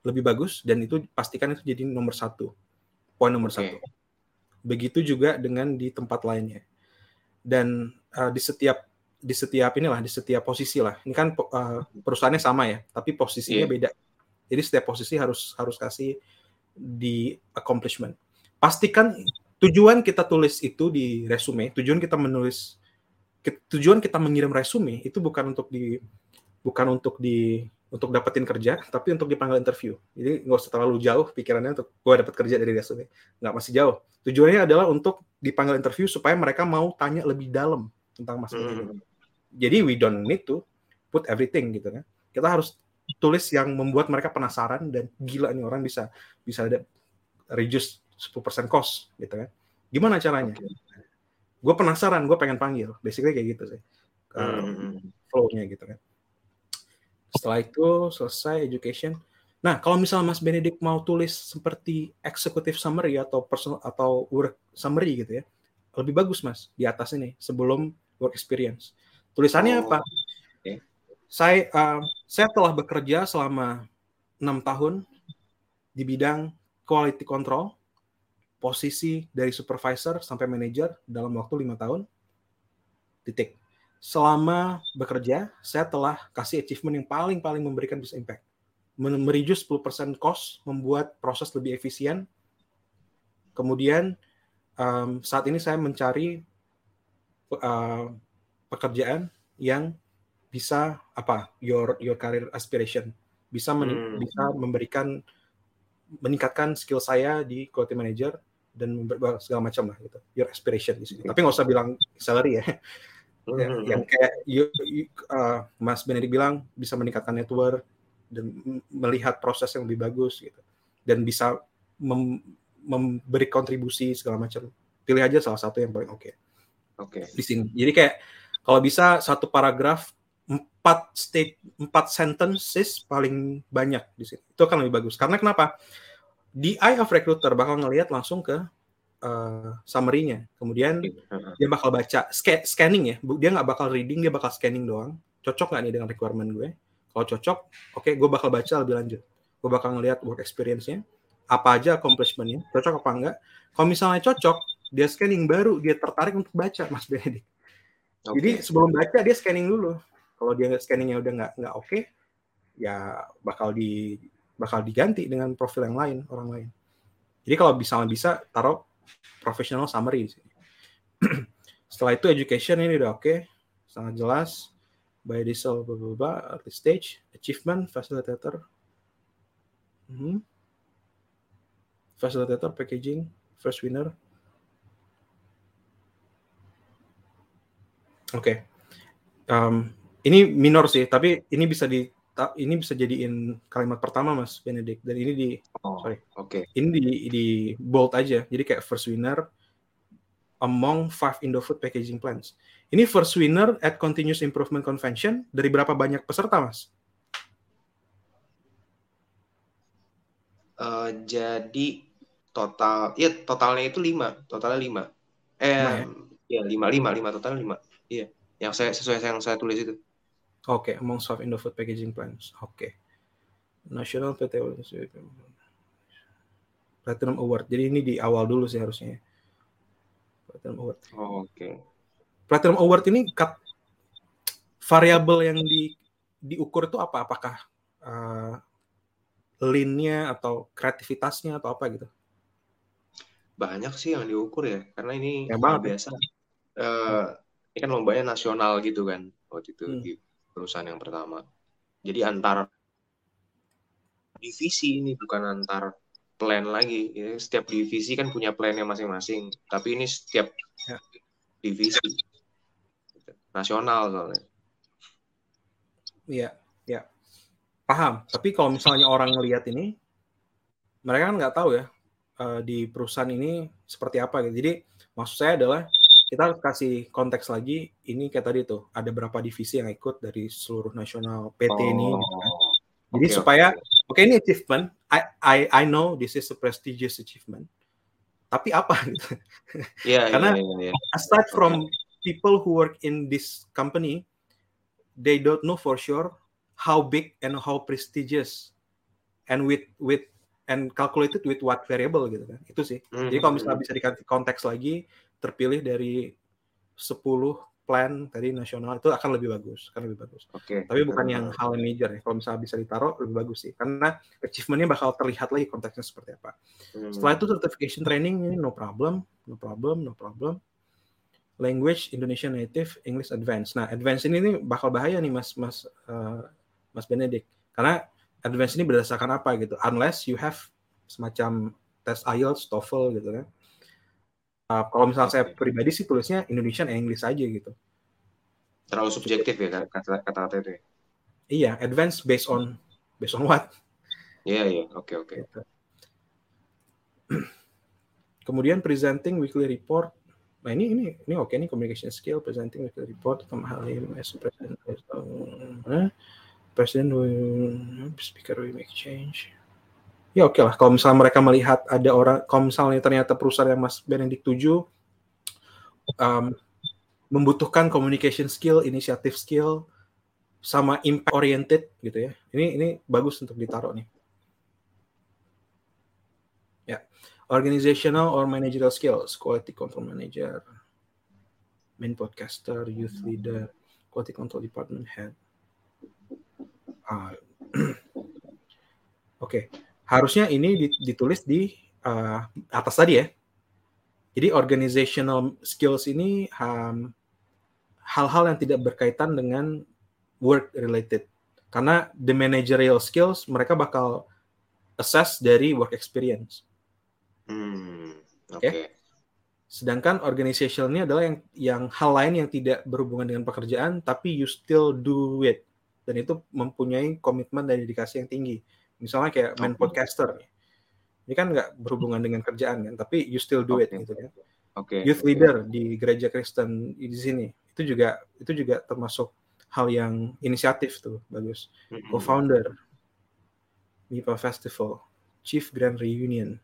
lebih bagus dan itu pastikan itu jadi nomor satu poin nomor okay. satu. Begitu juga dengan di tempat lainnya. Dan uh, di setiap di setiap inilah di setiap posisi lah. Ini kan uh, perusahaannya sama ya, tapi posisinya yeah. beda. Jadi setiap posisi harus harus kasih di accomplishment. Pastikan tujuan kita tulis itu di resume, tujuan kita menulis tujuan kita mengirim resume itu bukan untuk di bukan untuk di untuk dapetin kerja, tapi untuk dipanggil interview. Jadi nggak usah terlalu jauh pikirannya untuk gue dapat kerja dari resume. Nggak masih jauh. Tujuannya adalah untuk dipanggil interview supaya mereka mau tanya lebih dalam tentang mas hmm. Jadi we don't need to put everything gitu kan. Kita harus tulis yang membuat mereka penasaran dan gila nih orang bisa bisa ada reduce 10% cost gitu kan. Gimana caranya? Okay. Gue penasaran, gue pengen panggil. Basically kayak gitu sih. Uh, flow-nya gitu kan. Setelah itu selesai education. Nah, kalau misalnya Mas Benedict mau tulis seperti executive summary atau personal atau work summary gitu ya, lebih bagus Mas di atas ini sebelum work experience. Tulisannya oh. apa? Okay. Saya uh, saya telah bekerja selama enam tahun di bidang quality control, posisi dari supervisor sampai manager dalam waktu lima tahun. Titik selama bekerja, saya telah kasih achievement yang paling-paling memberikan business impact. Mereduce 10% cost, membuat proses lebih efisien. Kemudian, um, saat ini saya mencari uh, pekerjaan yang bisa apa your your career aspiration bisa men, hmm. bisa memberikan meningkatkan skill saya di quality manager dan segala macam lah gitu your aspiration di sini tapi nggak usah bilang salary ya ya, hmm. yang kayak you, you, uh, Mas Benedik bilang bisa meningkatkan network dan melihat proses yang lebih bagus gitu dan bisa mem, memberi kontribusi segala macam pilih aja salah satu yang paling oke okay. oke okay. di sini jadi kayak kalau bisa satu paragraf empat state empat sentences paling banyak di sini itu akan lebih bagus karena kenapa di eye of recruiter bakal ngelihat langsung ke uh, summary-nya. Kemudian dia bakal baca sc scanning ya. Dia nggak bakal reading, dia bakal scanning doang. Cocok nggak nih dengan requirement gue? Kalau cocok, oke, okay, gue bakal baca lebih lanjut. Gue bakal ngelihat work experience-nya, apa aja accomplishment-nya, cocok apa enggak. Kalau misalnya cocok, dia scanning baru, dia tertarik untuk baca, Mas Benedict. Okay. Jadi sebelum baca dia scanning dulu. Kalau dia scanningnya udah nggak nggak oke, okay, ya bakal di bakal diganti dengan profil yang lain orang lain. Jadi kalau misalnya bisa taruh professional summary. Setelah itu education ini udah oke, okay, sangat jelas. By diesel, blah, blah, blah, early stage, achievement, facilitator, hmm. facilitator, packaging, first winner. Oke, okay. um, ini minor sih, tapi ini bisa di ini bisa jadiin kalimat pertama Mas Benedict dan ini di oh, sorry oke okay. ini di di bold aja jadi kayak first winner among five Indofood packaging plants ini first winner at continuous improvement convention dari berapa banyak peserta Mas? Uh, jadi total ya totalnya itu lima totalnya lima eh ya? ya lima lima lima total lima iya yang saya sesuai yang saya tulis itu Oke, okay, among soft Indofood packaging plans. Oke. Okay. National PT Platinum Award. Jadi ini di awal dulu sih harusnya. Platinum Award. Oh, Oke. Okay. Platinum Award ini kat, variabel yang di diukur itu apa? Apakah uh, lean-nya atau kreativitasnya atau apa gitu? Banyak sih yang diukur ya, karena ini ya, biasa. Uh, ini kan lombanya nasional gitu kan waktu itu. Hmm perusahaan yang pertama. Jadi antar divisi ini bukan antar plan lagi. Setiap divisi kan punya plannya masing-masing. Tapi ini setiap ya. divisi nasional soalnya. Iya, ya. Paham. Tapi kalau misalnya orang ngelihat ini, mereka kan nggak tahu ya eh, di perusahaan ini seperti apa gitu. Jadi maksud saya adalah kita kasih konteks lagi ini kayak tadi tuh ada berapa divisi yang ikut dari seluruh nasional PT oh. ini gitu kan. jadi okay, supaya oke okay. okay, ini achievement I, I I know this is a prestigious achievement tapi apa gitu yeah, karena yeah, yeah, yeah. aside from people who work in this company they don't know for sure how big and how prestigious and with with and calculated with what variable gitu kan itu sih mm -hmm. jadi kalau misalnya mm-hmm. bisa dikasih konteks lagi terpilih dari 10 plan tadi nasional itu akan lebih bagus, akan lebih bagus. Oke. Okay. Tapi bukan yang hal yang major ya. Kalau misalnya bisa ditaruh lebih bagus sih, karena achievementnya bakal terlihat lagi konteksnya seperti apa. Hmm. Setelah itu certification training ini no problem, no problem, no problem. Language Indonesian Native, English Advanced. Nah, Advanced ini nih bakal bahaya nih Mas Mas uh, Mas Benedict, karena Advanced ini berdasarkan apa gitu? Unless you have semacam tes IELTS, TOEFL gitu kan Uh, kalau misalnya saya pribadi sih tulisnya Indonesian and English aja gitu. Terlalu subjektif ya kata-kata itu. Ya? Iya, advance based on based on what? Iya, yeah, iya, yeah. oke okay, oke. Okay. Gitu. Kemudian presenting weekly report. Nah ini ini ini oke okay, nih communication skill presenting weekly report sama hal ini as president uh, president will speaker will make change ya oke okay lah kalau misalnya mereka melihat ada orang kalau misalnya ternyata perusahaan yang Mas Benedict tuju um, membutuhkan communication skill, inisiatif skill sama impact oriented gitu ya. Ini ini bagus untuk ditaruh nih. Ya. Organizational or managerial skills, quality control manager, main podcaster, youth leader, quality control department head. Ah. Oke. okay harusnya ini ditulis di uh, atas tadi ya. Jadi organizational skills ini hal hal-hal yang tidak berkaitan dengan work related. Karena the managerial skills mereka bakal assess dari work experience. Hmm, Oke. Okay. Okay. Sedangkan organizational ini adalah yang yang hal lain yang tidak berhubungan dengan pekerjaan tapi you still do it dan itu mempunyai komitmen dan dedikasi yang tinggi. Misalnya kayak main podcaster. Ini kan nggak berhubungan dengan kerjaan kan, tapi you still do it gitu kan. Oke. Okay. Youth leader di gereja Kristen di sini itu juga itu juga termasuk hal yang inisiatif tuh bagus. Co-founder MIPA Festival, Chief Grand Reunion.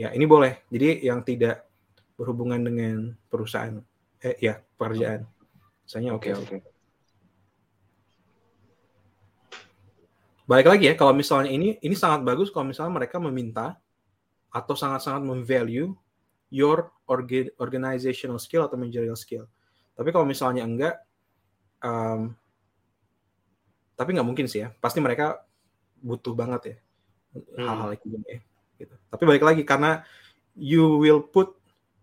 Ya ini boleh. Jadi yang tidak berhubungan dengan perusahaan, eh ya pekerjaan. Misalnya oke okay, oke. Okay. Balik lagi ya kalau misalnya ini ini sangat bagus kalau misalnya mereka meminta atau sangat-sangat memvalue your organizational skill atau managerial skill. Tapi kalau misalnya enggak, um, tapi nggak mungkin sih ya. Pasti mereka butuh banget ya hmm. hal-hal kayak gini ya. Gitu. Tapi balik lagi karena you will put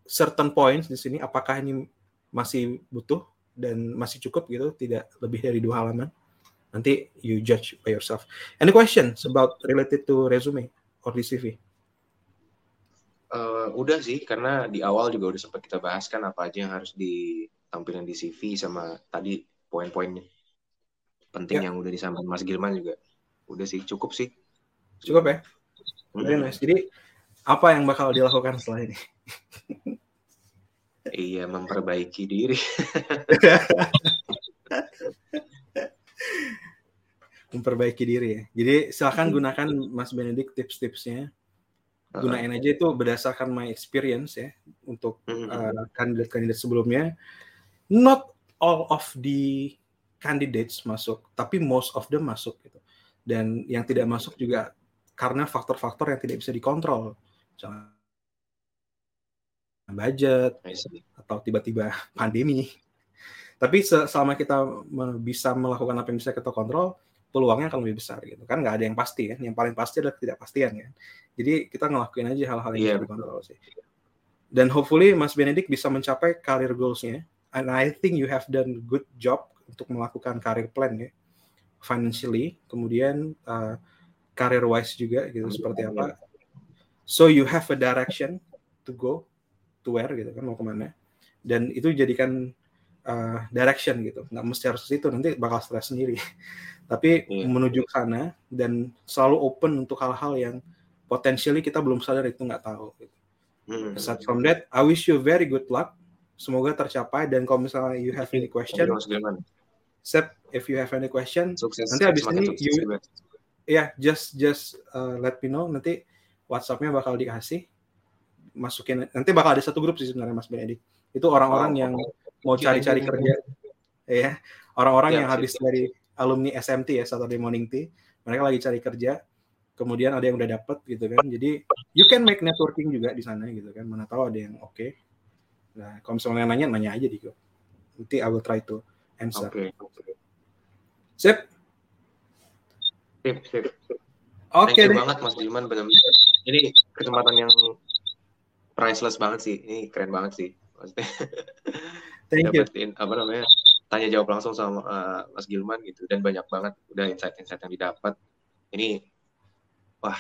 certain points di sini. Apakah ini masih butuh dan masih cukup gitu? Tidak lebih dari dua halaman. Nanti you judge by yourself. Any questions about related to resume or the CV? Uh, udah sih, karena di awal juga udah sempat kita bahas kan apa aja yang harus ditampilkan di CV sama tadi poin-poinnya penting yeah. yang udah disampaikan Mas Gilman juga. Udah sih, cukup sih. Cukup ya? Very nice. Jadi apa yang bakal dilakukan setelah ini? iya, memperbaiki diri. memperbaiki diri ya. Jadi silahkan gunakan Mas Benedict tips-tipsnya. Gunain aja itu berdasarkan my experience ya untuk uh, kandidat-kandidat sebelumnya. Not all of the candidates masuk, tapi most of them masuk gitu. Dan yang tidak masuk juga karena faktor-faktor yang tidak bisa dikontrol. Misalnya budget atau tiba-tiba pandemi. Tapi selama kita bisa melakukan apa yang bisa kita kontrol, peluangnya akan lebih besar gitu kan. Nggak ada yang pasti kan. Yang paling pasti adalah ketidakpastian kan. Jadi kita ngelakuin aja hal-hal yang yeah. bisa dikontrol sih. Dan hopefully Mas Benedict bisa mencapai career goalsnya. And I think you have done good job untuk melakukan career plan ya. Financially kemudian uh, career wise juga gitu seperti apa. So you have a direction to go to where gitu kan mau ke mana. Dan itu jadikan uh, direction gitu nggak mesti harus ke situ nanti bakal stres sendiri tapi yeah. menuju ke sana dan selalu open untuk hal-hal yang potentially kita belum sadar itu nggak tahu. Gitu. Mm. Aside from that, I wish you very good luck. Semoga tercapai dan kalau misalnya you have any question, Sep, if you have any question, sukses, nanti habis ini you, ya yeah, just just uh, let me know nanti WhatsAppnya bakal dikasih masukin nanti bakal ada satu grup sih sebenarnya Mas Benedict itu orang-orang oh, yang mau cari-cari kerja ya orang-orang ya, yang habis dari alumni SMT ya Saturday Morning Tea mereka lagi cari kerja kemudian ada yang udah dapet gitu kan jadi you can make networking juga di sana gitu kan mana tahu ada yang oke okay. nah kalau misalnya nanya nanya aja di Nanti I will try to answer. Oke. Okay. Sip. Sip, sip. Oke okay, banget Mas Gilman benar-benar. Ini kesempatan yang priceless banget sih. Ini keren banget sih. Maksudnya. Thank you. Dapetin, apa namanya? Tanya jawab langsung sama uh, Mas Gilman gitu dan banyak banget udah insight-insight yang didapat. Ini wah,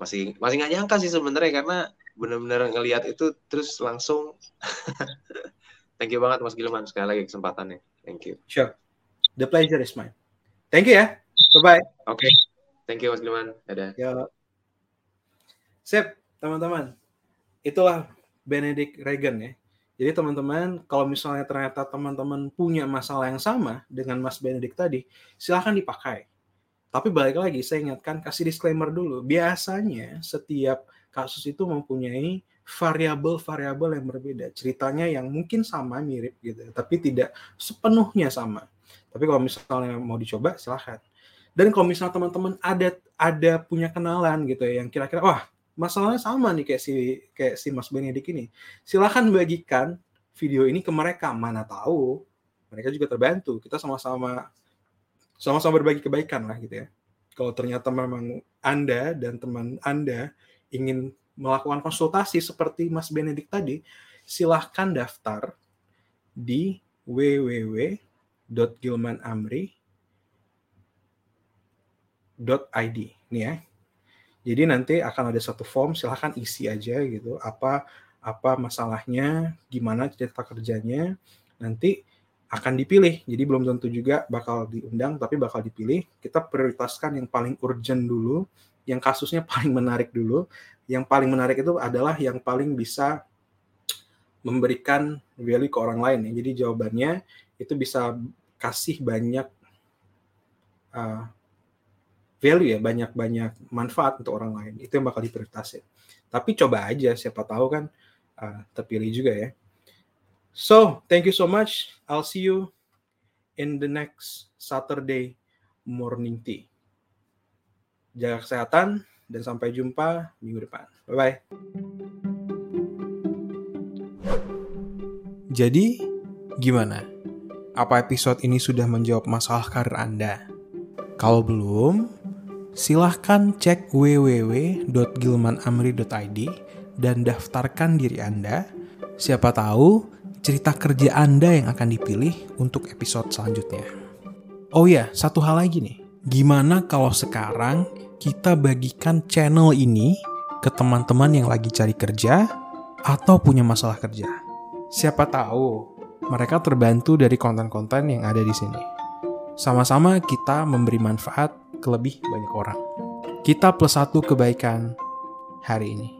masih masih nggak nyangka sih sebenarnya karena benar-benar ngelihat itu terus langsung Thank you banget Mas Gilman sekali lagi kesempatannya. Thank you. Sure. The pleasure is mine. Thank you ya. Bye bye. Oke. Okay. Thank you Mas Gilman. Dadah. Ya. Sip, teman-teman. Itulah Benedict Reagan ya. Jadi teman-teman, kalau misalnya ternyata teman-teman punya masalah yang sama dengan Mas Benedict tadi, silahkan dipakai. Tapi balik lagi, saya ingatkan kasih disclaimer dulu. Biasanya setiap kasus itu mempunyai variabel-variabel yang berbeda. Ceritanya yang mungkin sama, mirip gitu, tapi tidak sepenuhnya sama. Tapi kalau misalnya mau dicoba, silahkan. Dan kalau misalnya teman-teman ada ada punya kenalan gitu ya, yang kira-kira wah masalahnya sama nih kayak si kayak si Mas Benedik ini, silahkan bagikan video ini ke mereka. Mana tahu mereka juga terbantu. Kita sama-sama sama-sama berbagi kebaikan lah gitu ya. Kalau ternyata memang Anda dan teman Anda ingin melakukan konsultasi seperti Mas Benedik tadi, silahkan daftar di www.gilmanamri.id nih ya. Jadi nanti akan ada satu form, silahkan isi aja gitu apa apa masalahnya, gimana cerita kerjanya, nanti akan dipilih. Jadi belum tentu juga bakal diundang, tapi bakal dipilih. Kita prioritaskan yang paling urgent dulu, yang kasusnya paling menarik dulu, yang paling menarik itu adalah yang paling bisa memberikan value ke orang lain ya. Jadi jawabannya itu bisa kasih banyak uh, value ya, banyak-banyak manfaat untuk orang lain. Itu yang bakal diprioritasin. Tapi coba aja, siapa tahu kan uh, terpilih juga ya. So, thank you so much. I'll see you in the next Saturday morning tea. Jaga kesehatan, dan sampai jumpa minggu depan. Bye-bye. Jadi, gimana? Apa episode ini sudah menjawab masalah karir Anda? Kalau belum, silahkan cek www.gilmanamri.id dan daftarkan diri Anda. Siapa tahu cerita kerja Anda yang akan dipilih untuk episode selanjutnya. Oh ya, satu hal lagi nih. Gimana kalau sekarang kita bagikan channel ini ke teman-teman yang lagi cari kerja atau punya masalah kerja. Siapa tahu mereka terbantu dari konten-konten yang ada di sini. Sama-sama kita memberi manfaat ke lebih banyak orang. Kita plus satu kebaikan hari ini.